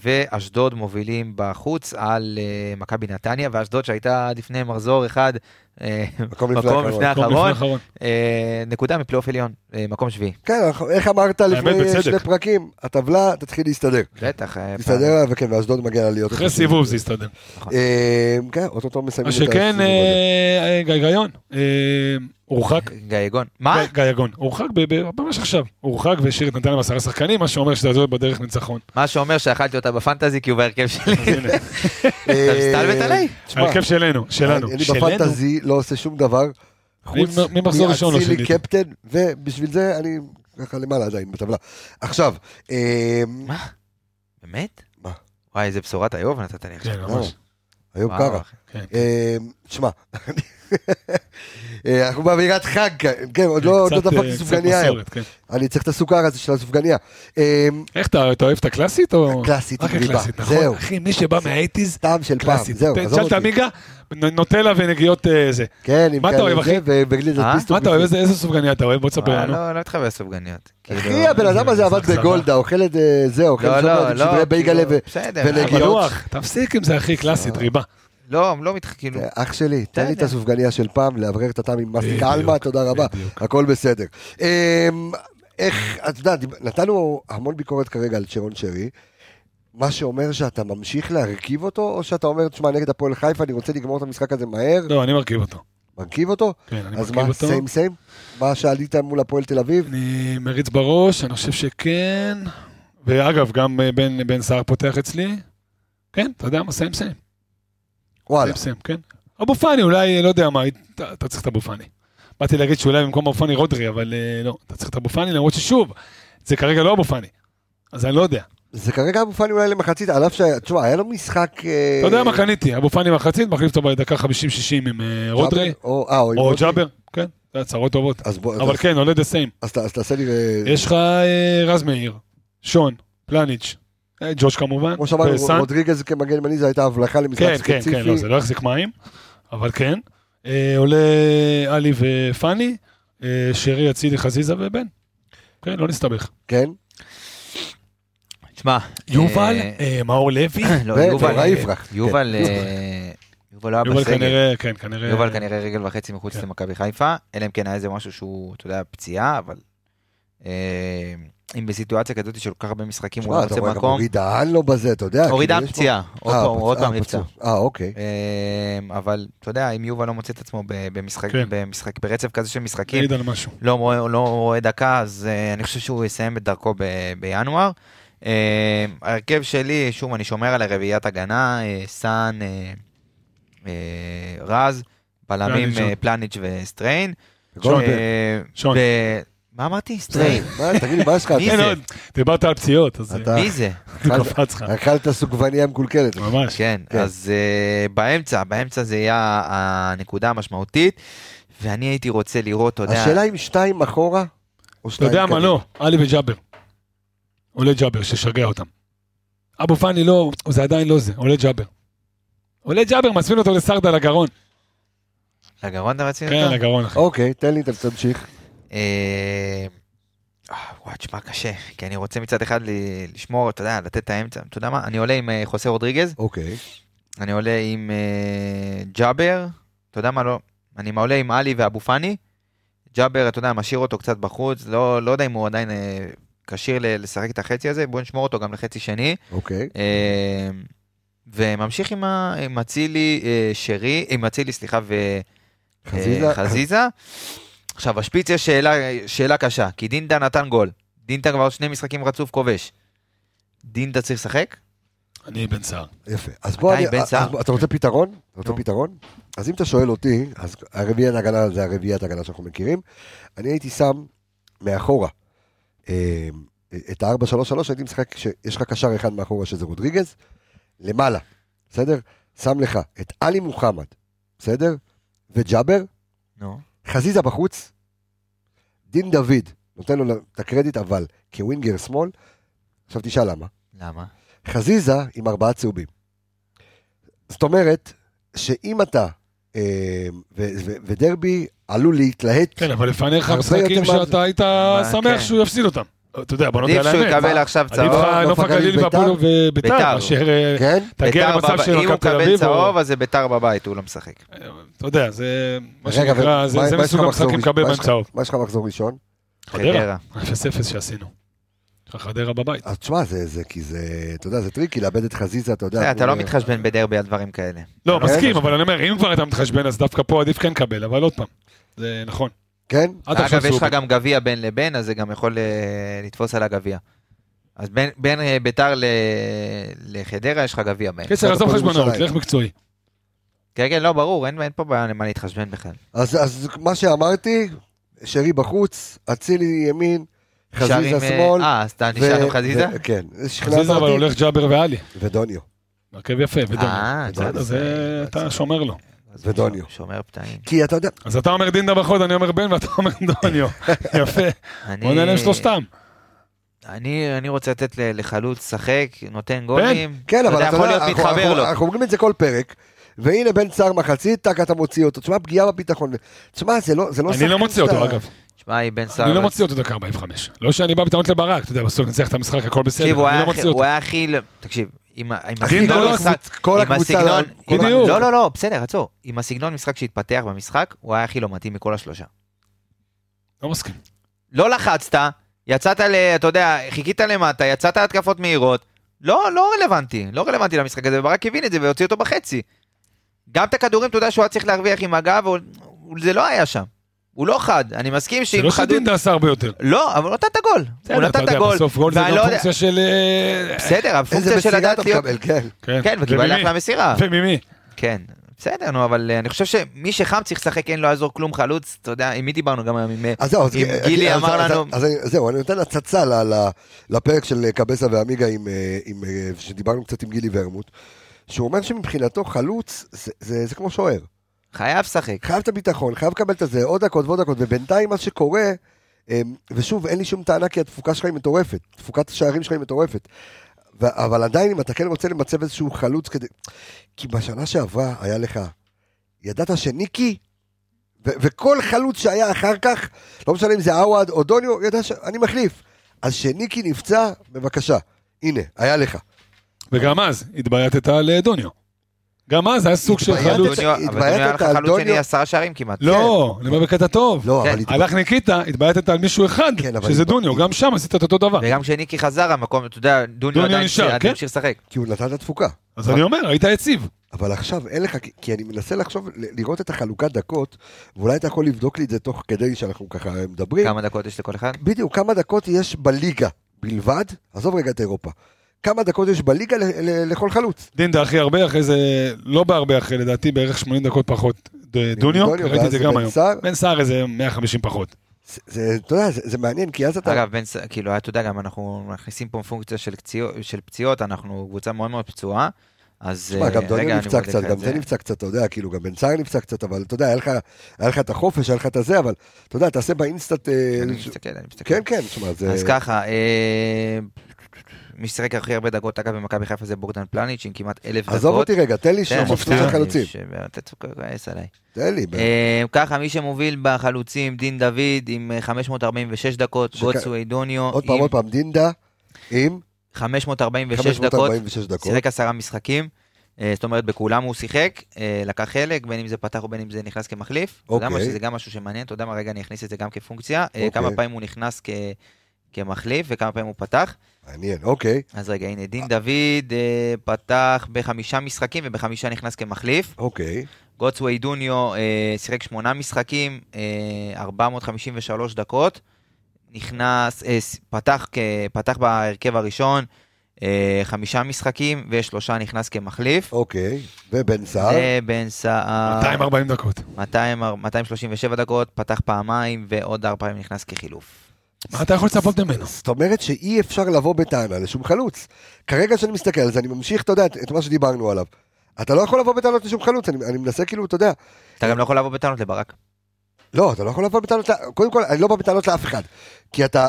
ואשדוד מובילים בחוץ על אה, מכבי נתניה, ואשדוד שהייתה לפני מחזור אחד, אה, מקום לפני האחרון. לפני מקום לפני האחרון, האחרון. אה, נקודה מפלייאוף עליון, אה, מקום שביעי. כן, איך אמרת לפני. שני פרקים, הטבלה תתחיל להסתדר. בטח. אה, תסתדר, וכן, ואשדוד מגיע להיות. אחרי סיבוב זה יסתדר. אה, כן, אוטוטו מסיימים מה את הסיבוב שכן, הזה. אה, אה, גיא גאיון, אה, הורחק, גיא יגון. מה? גיא יגון, הורחק ממש עכשיו, הורחק והשאיר את נתניה בעשרה שחקנים, מה שאומר שזה יעזור בדרך ניצחון. מה שאומר שאכלתי אותה בפנטזי כי הוא בהרכב שלי. אתה מסתלבט עליי? ההרכב שלנו, שלנו, אני. בפנטזי לא עושה שום דבר. חוץ ממחזור ראשון לא מאצילי שיניתי. קפטן, ובשביל זה אני ככה למעלה עדיין בטבלה. עכשיו, אה, מה? באמת? מה? וואי, איזה בשורת איוב נתת לי עכשיו. כן, ממש. היום וואו, קרה. אחי. כן. אה, שמע, אה, אנחנו באווירת חג, כן, עוד לא עוד לא דפקתי אה, סופגניה היום. כן. אני צריך את הסוכר הזה של הסופגניה. אה, איך אתה, אתה אוהב את הקלאסית או... הקלאסית רק הקלאסית, נכון. זהו. אחי, מי שבא מהאייטיז, טעם של פעם, קלאסית. זהו, עזוב תשאל את נוטלה ונגיעות אה, זה. כן, עם כאלה זה, אחי? זה אה? פיסטוק. מה אתה אוהב? איזה סופגניה אתה אוהב? בוא תספר לנו. לא, לא מתחבר לסופגניות. אחי, כאילו- הבן אדם הזה עבד. בגולדה, אוכל את אה, זה, אוכל לא, שם לא, עם לא, שברי בייגלה כאילו, ו- בסדר. ונגיעות. אבל לוח, תפסיק עם זה אחי, קלאסית, ריבה. לא, לא מתח... כאילו... אח שלי, תן לי את. הסופגניה של פעם, לאוורר את הטעם עם מסטיק עלמה, תודה רבה. הכל בסדר. אמ, איך, אתה יודע, נתנו המון ביקורת כרגע על צ'רון שרי, מה שאומר שאתה ממשיך להרכיב אותו, או שאתה אומר, תשמע, נגד הפועל חיפה, אני רוצה לגמור את המשחק הזה מהר, לא, אני מרכיב אותו. מרכיב אותו? כן, אני אז מרכיב מה, אותו. סיים סיים? מה שעלית מול הפועל תל אביב? אני מריץ בראש, אני חושב שכן. ואגב, גם אה, בן, בן סער פותח אצלי. כן, אתה יודע מה, סיים סיים. וואלה. סיים, כן. אבו פאני, אולי, לא יודע מה, אתה, אתה צריך את אבו פאני. באתי להגיד שאולי במקום אבו פאני רודרי, אבל אה, לא, אתה צריך את אבו פאני, למרות ששוב, זה כרגע לא אבו פאני. אז אני לא יודע. זה כרגע אבו פאני אולי למחצית, על אף ש... תשמע, היה לו משחק... אה, אתה יודע מה קניתי, אבו פאני מחצית, מחליף אותו בדקה 50-60 עם אה, רודרי? או אה. ג'אבר, כן, זה הצהרות טובות. אבל כן, עולה דה סיים. אז תעשה לי... אה, יש לך אה, רז מאיר, שון, פלניץ', אה, ג'וש כמובן, כמו שאמרנו, וסאן. רודריגז כמגן ימני זו הייתה הבלחה למשחק כן, כן, ספציפי. כן, לא, זה לא יחזיק מים, אבל כן. אה, עולה עלי ופאני, אה, שרי, אצילי, חזיזה ובן. כן, לא נסתבך. כן, תשמע... יובל, אה, אה, מאור לוי, לא, יובל... ורועי יפרח. יובל... כן. אה, יובל לא היה בסגל. כנראה, כן, כנראה. יובל כנראה רגל וחצי מחוץ כן. למכבי חיפה, אלא אם כן היה איזה משהו שהוא, אתה יודע, פציעה, אבל... אם בסיטואציה כזאת של כל כך הרבה משחקים הוא לא מוצא מקום, אורי דהן לא בזה, אתה יודע. אורי כאילו, דהן פה- פציעה, עוד אה, פעם, עוד פעם נפצע. אה, אוקיי. אה, אבל אתה יודע, אם יובל לא מוצא את עצמו במשחק, כן. במשחק, ברצף כזה של משחקים. לא רואה, לא רואה דקה, אז אה, אני חושב שהוא יסיים את דרכו ב- בינואר. אה, ההרכב שלי, שוב, אני שומר על הרביעיית הגנה, אה, סאן, רז, בלמים פלניץ', פלניץ' וסטריין. גולדברג. מה אמרתי? סטריין. תגיד לי, מה יש לך? מי כן, זה? דיברת על פציעות, אז אתה- מי זה? אכלת- קפץ לך. אכלת סוגבניה מקולקלת. ממש. כן, כן. אז אה, באמצע, באמצע זה יהיה הנקודה המשמעותית, ואני הייתי רוצה לראות, אתה יודע... השאלה אם שתיים אחורה, או אתה שתיים יודע מה, קדימה. לא, עלי וג'אבר. עולה ג'אבר, ששגע אותם. אבו פאני לא, זה עדיין לא זה, עולה ג'אבר. עולה ג'אבר, מצמין אותו לסרדה לגרון. לגרון אתה רציני? כן, לגרון, אחי. אוקיי, תן לי, תמשיך. אה, אה, וואי, תשמע, קשה, כי אני רוצה מצד אחד לשמור, אתה יודע, לתת את האמצע, אתה יודע מה, אני עולה עם אה, חוסה רודריגז, אוקיי. אני עולה עם ג'אבר, אתה יודע מה, לא, אני עולה עם עלי ואבו פאני, ג'אבר, אתה יודע, משאיר אותו קצת בחוץ, לא, לא יודע אם הוא עדיין כשיר לשחק את החצי הזה, בוא נשמור אותו גם לחצי שני, אוקיי. וממשיך עם אצילי שרי, עם אצילי, סליחה, ו... עכשיו, בשפיץ יש שאלה, שאלה קשה, כי דינדה נתן גול. דינדה כבר שני משחקים רצוף כובש. דינדה צריך לשחק? אני בן סער. יפה. אז בוא, אני- בן סער? אז אתה רוצה פתרון? אתה רוצה. פתרון? אז אם אתה שואל אותי, אז הרביעיית הגנה זה הרביעיית הגנה שאנחנו מכירים. אני הייתי שם מאחורה אה, את ה-4-3-3, הייתי משחק שיש לך קשר אחד מאחורה שזה רודריגז, למעלה, בסדר? שם לך את עלי מוחמד, בסדר? וג'אבר, נו. חזיזה בחוץ, דין דוד, נותן לו את הקרדיט, אבל כווינגר שמאל, עכשיו תשאל למה. למה? חזיזה עם ארבעה צהובים. זאת אומרת, שאם אתה, אה, ו- ו- ודרבי עלול להתלהט, כן, אבל לפניך הרבה משחקים יותר מה- שאתה היית מה, שמח כן. שהוא יפסיד אותם. אתה יודע, בוא נודה עדיף על שהוא האמת. יקבל מה? עכשיו עדיף צהוב. לך נוף הגליל? והפועל וביתר, ביתר. מאשר אה, כן? תגיע למצב של אם הוא מכבי תל מקבל אביב. או- צהוב, אז זה ביתר בבית, הוא לא משחק. אתה יודע, זה מה שנקרא, זה מסוג המשחקים? לקבל מה בהם צהוב. מה יש לך מחזור ראשון? חדרה, 0-0 שעשינו. חדרה בבית. אז תשמע, זה, זה, כי זה, אתה יודע, זה טריקי לאבד את חזיזה, אתה יודע. אתה לא הוא- מתחשבן בדרבי על דברים כאלה. לא, כן. מסכים, אבל אני אומר, אם כבר אתה מתחשבן, אז דווקא פה עדיף כן לקבל, אבל עוד פעם, זה נכון. כן? אגב, יש לך. גם גביע בין לבין, אז זה גם יכול אה, לתפוס על הגביע. אז בין- בין אה, ביתר ל- לחדרה יש לך גביע בהם. קיצר, עזוב חשבונות. לך מקצועי. כן, כן, לא, ברור, אין אין פה בעיה למה להתחשבן בכלל. אז, אז מה שאמרתי, שרי בחוץ, אצילי ימין, חזיזה אה, שמאל. אה, אז אתה נשאר עם חזיזה? ו- כן, חזיזה אבל. הולך ג'אבר ועלי. ודוניו. הרכב יפה, ודוניו. אה, בסדר, זה אתה שומר לו. אז ודוניו. שומר פתאים. כי אתה יודע, אז אתה אומר דינדה בחוד, אני אומר בן, ואתה אומר דוניו. יפה. אני- בוא נעלם שלושתם. אני אני רוצה לתת ל- לחלוץ לשחק, נותן גולים. כן, אבל אתה יודע, אנחנו- אנחנו-. אנחנו אומרים את זה כל פרק, והנה בן סער מחצית, טאק אתה מוציא אותו. תשמע, פגיעה בביטחון. תשמע, זה לא זה לא אני לא מוציא אותו, אגב. שמע, היא בן סער. אני לא מוציא אותו דקה 45. לא שאני בא בטענות לברק, אתה יודע, בסוף נצליח את המשחק, הכל בסדר. תקשיב, הוא לא הכי- מוציא אותו. הוא היה הכי... תקשיב, עם עם הסגנון משחק, כל עם הקבוצה, בדיוק. לא, לא, לא, בסדר, עצור. עם הסגנון משחק שהתפתח במשחק, הוא היה הכי לא מתאים מכל השלושה. לא מסכים. לא לחצת, יצאת ל... אתה יודע, חיכית למטה, יצאת להתקפות מהירות. לא, לא רלוונטי, לא רלוונטי למשחק הזה, וברק הבין את זה והוציא אותו בחצי. גם את הכדורים, אתה יודע שהוא היה צריך להרוויח עם הגב, זה לא היה שם. הוא לא חד, אני מסכים זה שאם לא חדות... שדינדה עשה הרבה יותר. לא, אבל הוא נתן את הגול. הוא נתן אתה את הגול. בסוף גול זה גם לא פונקציה של... אה, בסדר, הפונקציה של מסירה לדעת אתה להיות... מקבל, כן. כן, וקיבל? אחלה מסירה. וממי? כן, בסדר, נו, אבל אה, אני חושב שמי שחם צריך לשחק, אין לו יעזור כלום חלוץ, אתה יודע, עם מי דיברנו גם היום? עם אה, גילי אמר לנו... אז אני- זהו, אני נותן הצצה לפרק של קבסה ועמיגה עם, עם, שדיברנו קצת עם גילי ורמוט, שהוא אומר שמבחינתו חלוץ זה- זה זה כמו שוער. חייב לשחק. חייב את הביטחון, חייב לקבל את זה, עוד דקות ועוד דקות, ובינתיים מה שקורה, אה, ושוב, אין לי שום טענה כי התפוקה שלך היא מטורפת, תפוקת השערים שלך היא מטורפת. ו- אבל עדיין אם אתה כן רוצה למצב איזשהו חלוץ כדי... כי בשנה שעברה היה לך, ידעת שניקי, ו- וכל חלוץ שהיה אחר כך, לא משנה אם זה עווד או דוניו, ידע שאני מחליף. אז שניקי נפצע, בבקשה, הנה, היה לך. וגם אז התבייתת על דוניו. גם אז היה סוג של התבייתת? חלוץ. דוניו- אבל התבייתת דוניו היה לך על חלוץ דוניו? שני עשרה שערים כמעט. לא, אני אומר בקטע טוב. לא, כן. אבל... התב- הלך ניקיטה, התבייתת על מישהו אחד, כן, שזה דוניו, גם שם עשית את אותו דבר. וגם כשניקי חזר המקום, אתה יודע, דוניו עדיין כן. המשיך לשחק. כי הוא נתן את התפוקה. אז אני אומר, היית יציב. אבל עכשיו אין לך, כי- אני מנסה לחשוב, לראות את החלוקת דקות, ואולי אתה יכול לבדוק לי את זה תוך כדי שאנחנו ככה מדברים. כמה דקות יש לכל אחד? בדיוק, כמה דקות יש בליגה בלבד, עזוב רגע את אירופה, כמה דקות יש בליגה ל- ל- לכל חלוץ. דינדה הכי הרבה, אחרי זה, לא בהרבה אחרי, לדעתי בערך 80 דקות פחות. דוניו, ראיתי את זה גם היום. סער. בן סער איזה 150 פחות. זה, אתה יודע, זה, זה מעניין, כי אז אתה... אגב, בן ס- כאילו, אתה יודע, גם אנחנו מכניסים פה פונקציה של פציעות, אנחנו קבוצה מאוד מאוד פצועה. אז תשמע, אה, גם דוניו אני נפצע קצת, גם זה נפצע קצת, אתה יודע, כאילו, גם בן סער נפצע קצת, אבל אתה יודע, היה לך, את החופש, היה לך את הזה, אבל אתה יודע, תעשה באינסטאט... אה, אני מסתכל, אני מסתכל. כן, כן, תשמע, זה... אז ככה, אה, מי ששיחק הכי הרבה דקות, אגב, במכבי חיפה זה בורדן פלניץ' עם כמעט אלף דקות. עזוב אותי רגע, תן לי שם מפתיע. מפתיע של חלוצים. ש- אתה כועס עליי. תן לי. אה, ככה, מי שמוביל בחלוצים, דין דוד עם אה, 546 דקות, שכ- גוטסווי דוניו עוד פעם, עם עוד פעם, דינדה עם 546 דקות, 546 דקות. שיחק עשרה משחקים. אה, זאת אומרת, בכולם הוא שיחק, אה, לקח חלק, בין אם זה פתח או בין אם זה נכנס כמחליף. אתה יודע מה, אוקיי. שזה גם משהו שמעניין, אתה יודע מה, רגע, אני אכניס את זה גם כפונקציה. אה, אוקיי. כמה פעמים הוא נכנס כ- כמחליף וכמה פעמים הוא פתח. מעניין, אוקיי, אז רגע, הנה, דין דוד אה, פתח בחמישה משחקים ובחמישה נכנס כמחליף. אוקיי. גוטסווי דוניו אה, שיחק שמונה משחקים, אה, 453 דקות. נכנס, אה, פתח, פתח בהרכב הראשון אה, חמישה משחקים ושלושה נכנס כמחליף. אוקיי, ובן סער, ובן סער, 240 דקות. 200, 237 דקות, פתח פעמיים ועוד ארבע פעמים נכנס כחילוף. מה אתה יכול לצפות ממנו? זאת אומרת שאי אפשר לבוא בטענה לשום חלוץ. כרגע שאני מסתכל על זה, אני ממשיך, אתה יודע, את- את מה שדיברנו עליו. אתה לא יכול לבוא בטענות לשום חלוץ, אני, אני מנסה כאילו, אתה יודע, אתה גם לא יכול לבוא בטענות לברק. לא, אתה לא יכול לבוא בטענות, קודם כל, אני לא בא בטענות לאף אחד. כי אתה,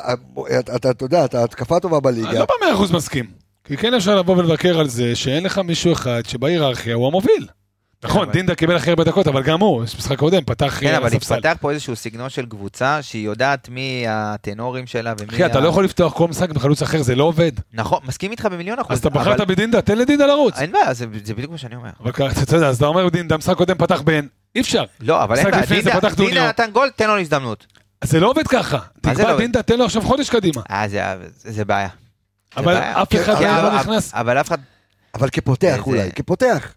אתה, אתה, יודע, אתה התקפה טובה אני בליגה. לא במאה אחוז מסכים. כי כן אפשר לבוא ולבקר על זה שאין לך מישהו אחד שבהיררכיה הוא המוביל. נכון, דינדה קיבל הכי הרבה דקות, אבל גם הוא, יש משחק קודם, פתח כן, אה, אבל. התפתח פה איזשהו סגנון של קבוצה שהיא יודעת מי הטנורים שלה ומי... אחי, אתה לא יכול לפתוח כל משחק בחלוץ אחר, זה לא עובד. נכון, מסכים איתך במיליון אחוז. אז אתה בחרת בדינדה, תן לדינדה לרוץ. אין בעיה, זה בדיוק מה שאני אומר. אבל ככה, אתה יודע, אז אתה אומר דינדה, משחק קודם פתח בן, אי אפשר. לא, אבל אין בעיה, דינדה- נתן גול, תן לו הזדמנות. זה לא עובד ככה. לא תקבע עובד? דינדה, תן לו עכשיו חודש קדימה. אה, זה- זה בעיה. אבל. אף אחד לא אבל- נכנס. אבל אף אחד... אבל כפותח אולי, כפותח.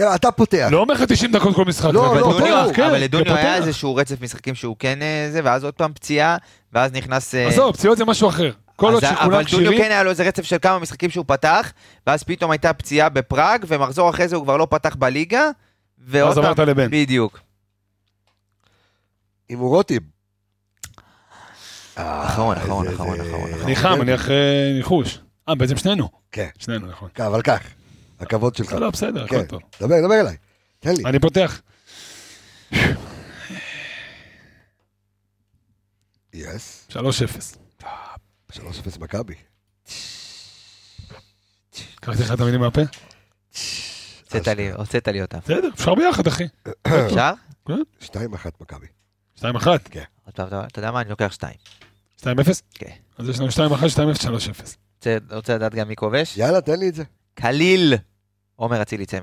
אתה פותח. לא אומר לך 90 דקות כל משחק. לא, אבל לא, ברור. כן, אבל לדוניו. היה איזשהו רצף משחקים שהוא כן אה, זה, ואז עוד פעם פציעה, ואז נכנס... אה, עזוב, פציעות זה משהו אחר. כל עוד שכולם אבל דוניו כשירים, כן היה לו איזה רצף של כמה משחקים שהוא פתח, ואז פתאום הייתה פציעה בפראג, ומחזור אחרי זה הוא כבר לא פתח בליגה, ועוד אז עברת לבן. בדיוק. עם רוטיב. אחרון, אחרון, זה- אחרון, זה- אחרון, אחרון. אני חם, אני אחרי ניחוש. אה, בעצם שנינו. כן, שנינו, נכון. אבל כך, הכבוד שלך. לא, לא, בסדר, הכל כן, טוב. דבר, דבר אליי. תן לי. אני פותח. יס, 3-0. 3-0 מכבי. קראתי לך את המילים מהפה? הוצאת לי- הוצאת לי אותם. בסדר, אפשר ביחד, אחי. אפשר? 2-1 מכבי. 2-1. עוד פעם, אתה יודע מה? אני לוקח שתיים. 2-0? כן. אז יש לנו 2-1, 2-0, 3-0. רוצה- רוצה לדעת גם מי כובש? יאללה, תן לי את זה. קליל. עומר אצילי צמד.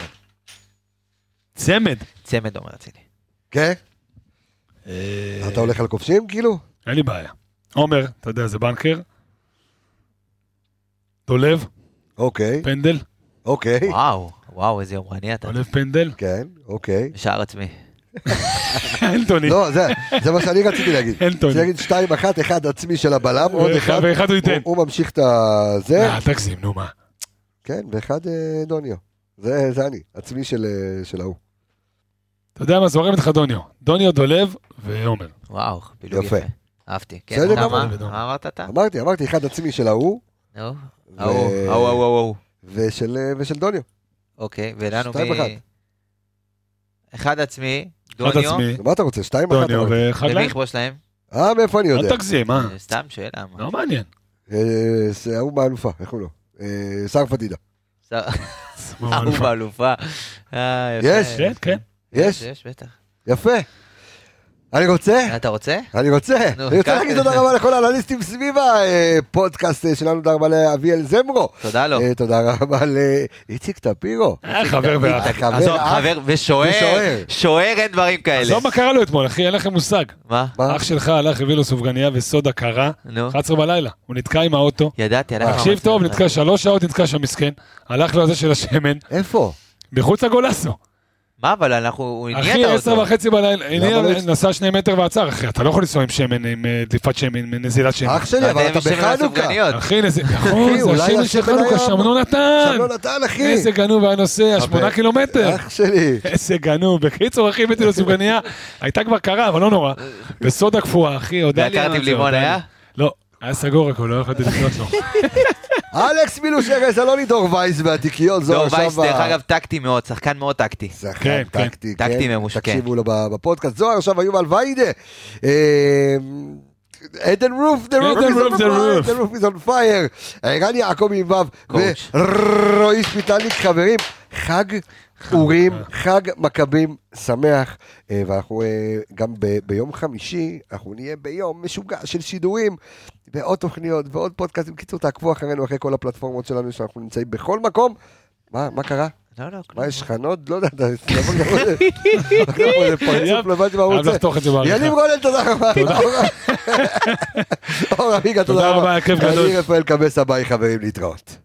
צמד. צמד עומר אצילי. כן? אה, אתה הולך על כובשים כאילו? אין לי בעיה. עומר, אתה יודע, זה בנקר. דולב, אוקיי, פנדל. אוקיי. וואו, וואו, איזה יומרני אתה. דולב פנדל. כן, אוקיי. שער עצמי. אנטוני. לא, זה, זה מה שאני רציתי להגיד. אנטוני. רציתי להגיד שתיים אחת, אחד עצמי של הבלם, עוד אחד. ואחד הוא ייתן. הוא- הוא ממשיך את הזה. אה, תגזים, נו מה. כן, ואחד אה, דוניו. זה זה אני, עצמי של אה, של ההוא. אתה יודע מה, זורם איתך דוניו. דוניו, דולב ועומר. וואו, פילוג יפה. אהבתי. כן, בסדר מה. מה? אמרת אתה? אמרתי, אמרתי, אחד עצמי של ההוא, נו, ההוא, ההוא, ההוא, ההוא. ושל אה, ושל דוניו. אוקיי, ולנו שתיים מ... אחד. אחד עצמי, אחד דוניו. עצמי, מה אתה רוצה? שתיים אחת? דוניו. ואחד למי להם. יכבוש להם? אה, מאיפה אני יודע? אל תגזים, מה? אה, סתם שאלה. לא מעניין. אה, זה ההוא באלופה, איך הוא לא? אה, שר פדידה. ההוא באלופה. אה. יש? כן, כן. יש? יש, בטח. יפה. אני רוצה? אתה רוצה? אני רוצה, אני רוצה. להגיד תודה רבה לכל האנליסטים סביב הפודקאסט אה, שלנו, תודה רבה לאביאל זמרו. תודה לו. אה, תודה רבה לאיציק טפירו. אה, חבר ואח. חבר, ושוער. שוער אין דברים כאלה. עזוב מה קרה לו אתמול, אחי, אין לכם מושג. מה? אח שלך הלך, הביא לו סופגניה וסודה קרה, נו, 11 בלילה. הוא נתקע עם האוטו. ידעתי, ידעתי. תקשיב טוב, נתקע שלוש שעות, נתקע שם מסכן. הלך לו על זה של השמן, איפה? מחוץ לגולסו. מה, אבל אנחנו, הוא הניע אחי, את עשר האוטו. וחצי בלילה, הניע, לא נסע שני מטר ועצר, אחי, אתה לא יכול לנסוע עם שמן, עם אה, דליפת שמן, עם נזילת שמן. אח שלי, לא אבל אתה בחנוכה. אחי, נכון, זה השמן של חנוכה, היה- שם לא נתן. לא נתן, אחי. איזה גנוב היה נוסע, שמונה אבל- קילומטר. אח שלי. איזה גנוב. בקיצור, אחי, הבאתי לו סופגניה, הייתה כבר קרה, אבל לא נורא. בסודה קפואה, אחי, הודה לי. והקרטיב על זה, לימון לי. היה? לא, היה סגור הכל, לא יכולתי לקנות לו. אלכס מילוש ארז, אלוני דור וייס והתיקיות זו דור עכשיו... וייס, דרך אגב, טקטי מאוד, שחקן מאוד טקטי. שחקן כן, כן. טקטי, טקטי כן. ממושך, תקשיבו לו ב- בפודקאסט. זוהר עכשיו היובל ויידה. עדן רוף, the roof עדן is רוף, the roof is on fire. ערן יעקבי עם ו'. ורועי שפיטליק, חברים, חג אורים, חג מכבים שמח, אה, ואנחנו אה, גם ב- ביום חמישי, אנחנו נהיה ביום משוגע של שידורים, ועוד תוכניות ועוד פודקאסטים. קיצור, תעקבו אחרינו, אחרי כל הפלטפורמות שלנו, שאנחנו נמצאים בכל מקום. מה, מה קרה? לא, לא, כלום. מה, יש חנות? לא יודע, אתה... איזה פרצוף לבד מה הוא רוצה. לחתוך את זה בעריכה. יניב רונן, תודה רבה. אור אביגה, תודה תודה רבה. רבה, היה כיף גדול. אני רפאל קבסה, ביי חברים, להתראות.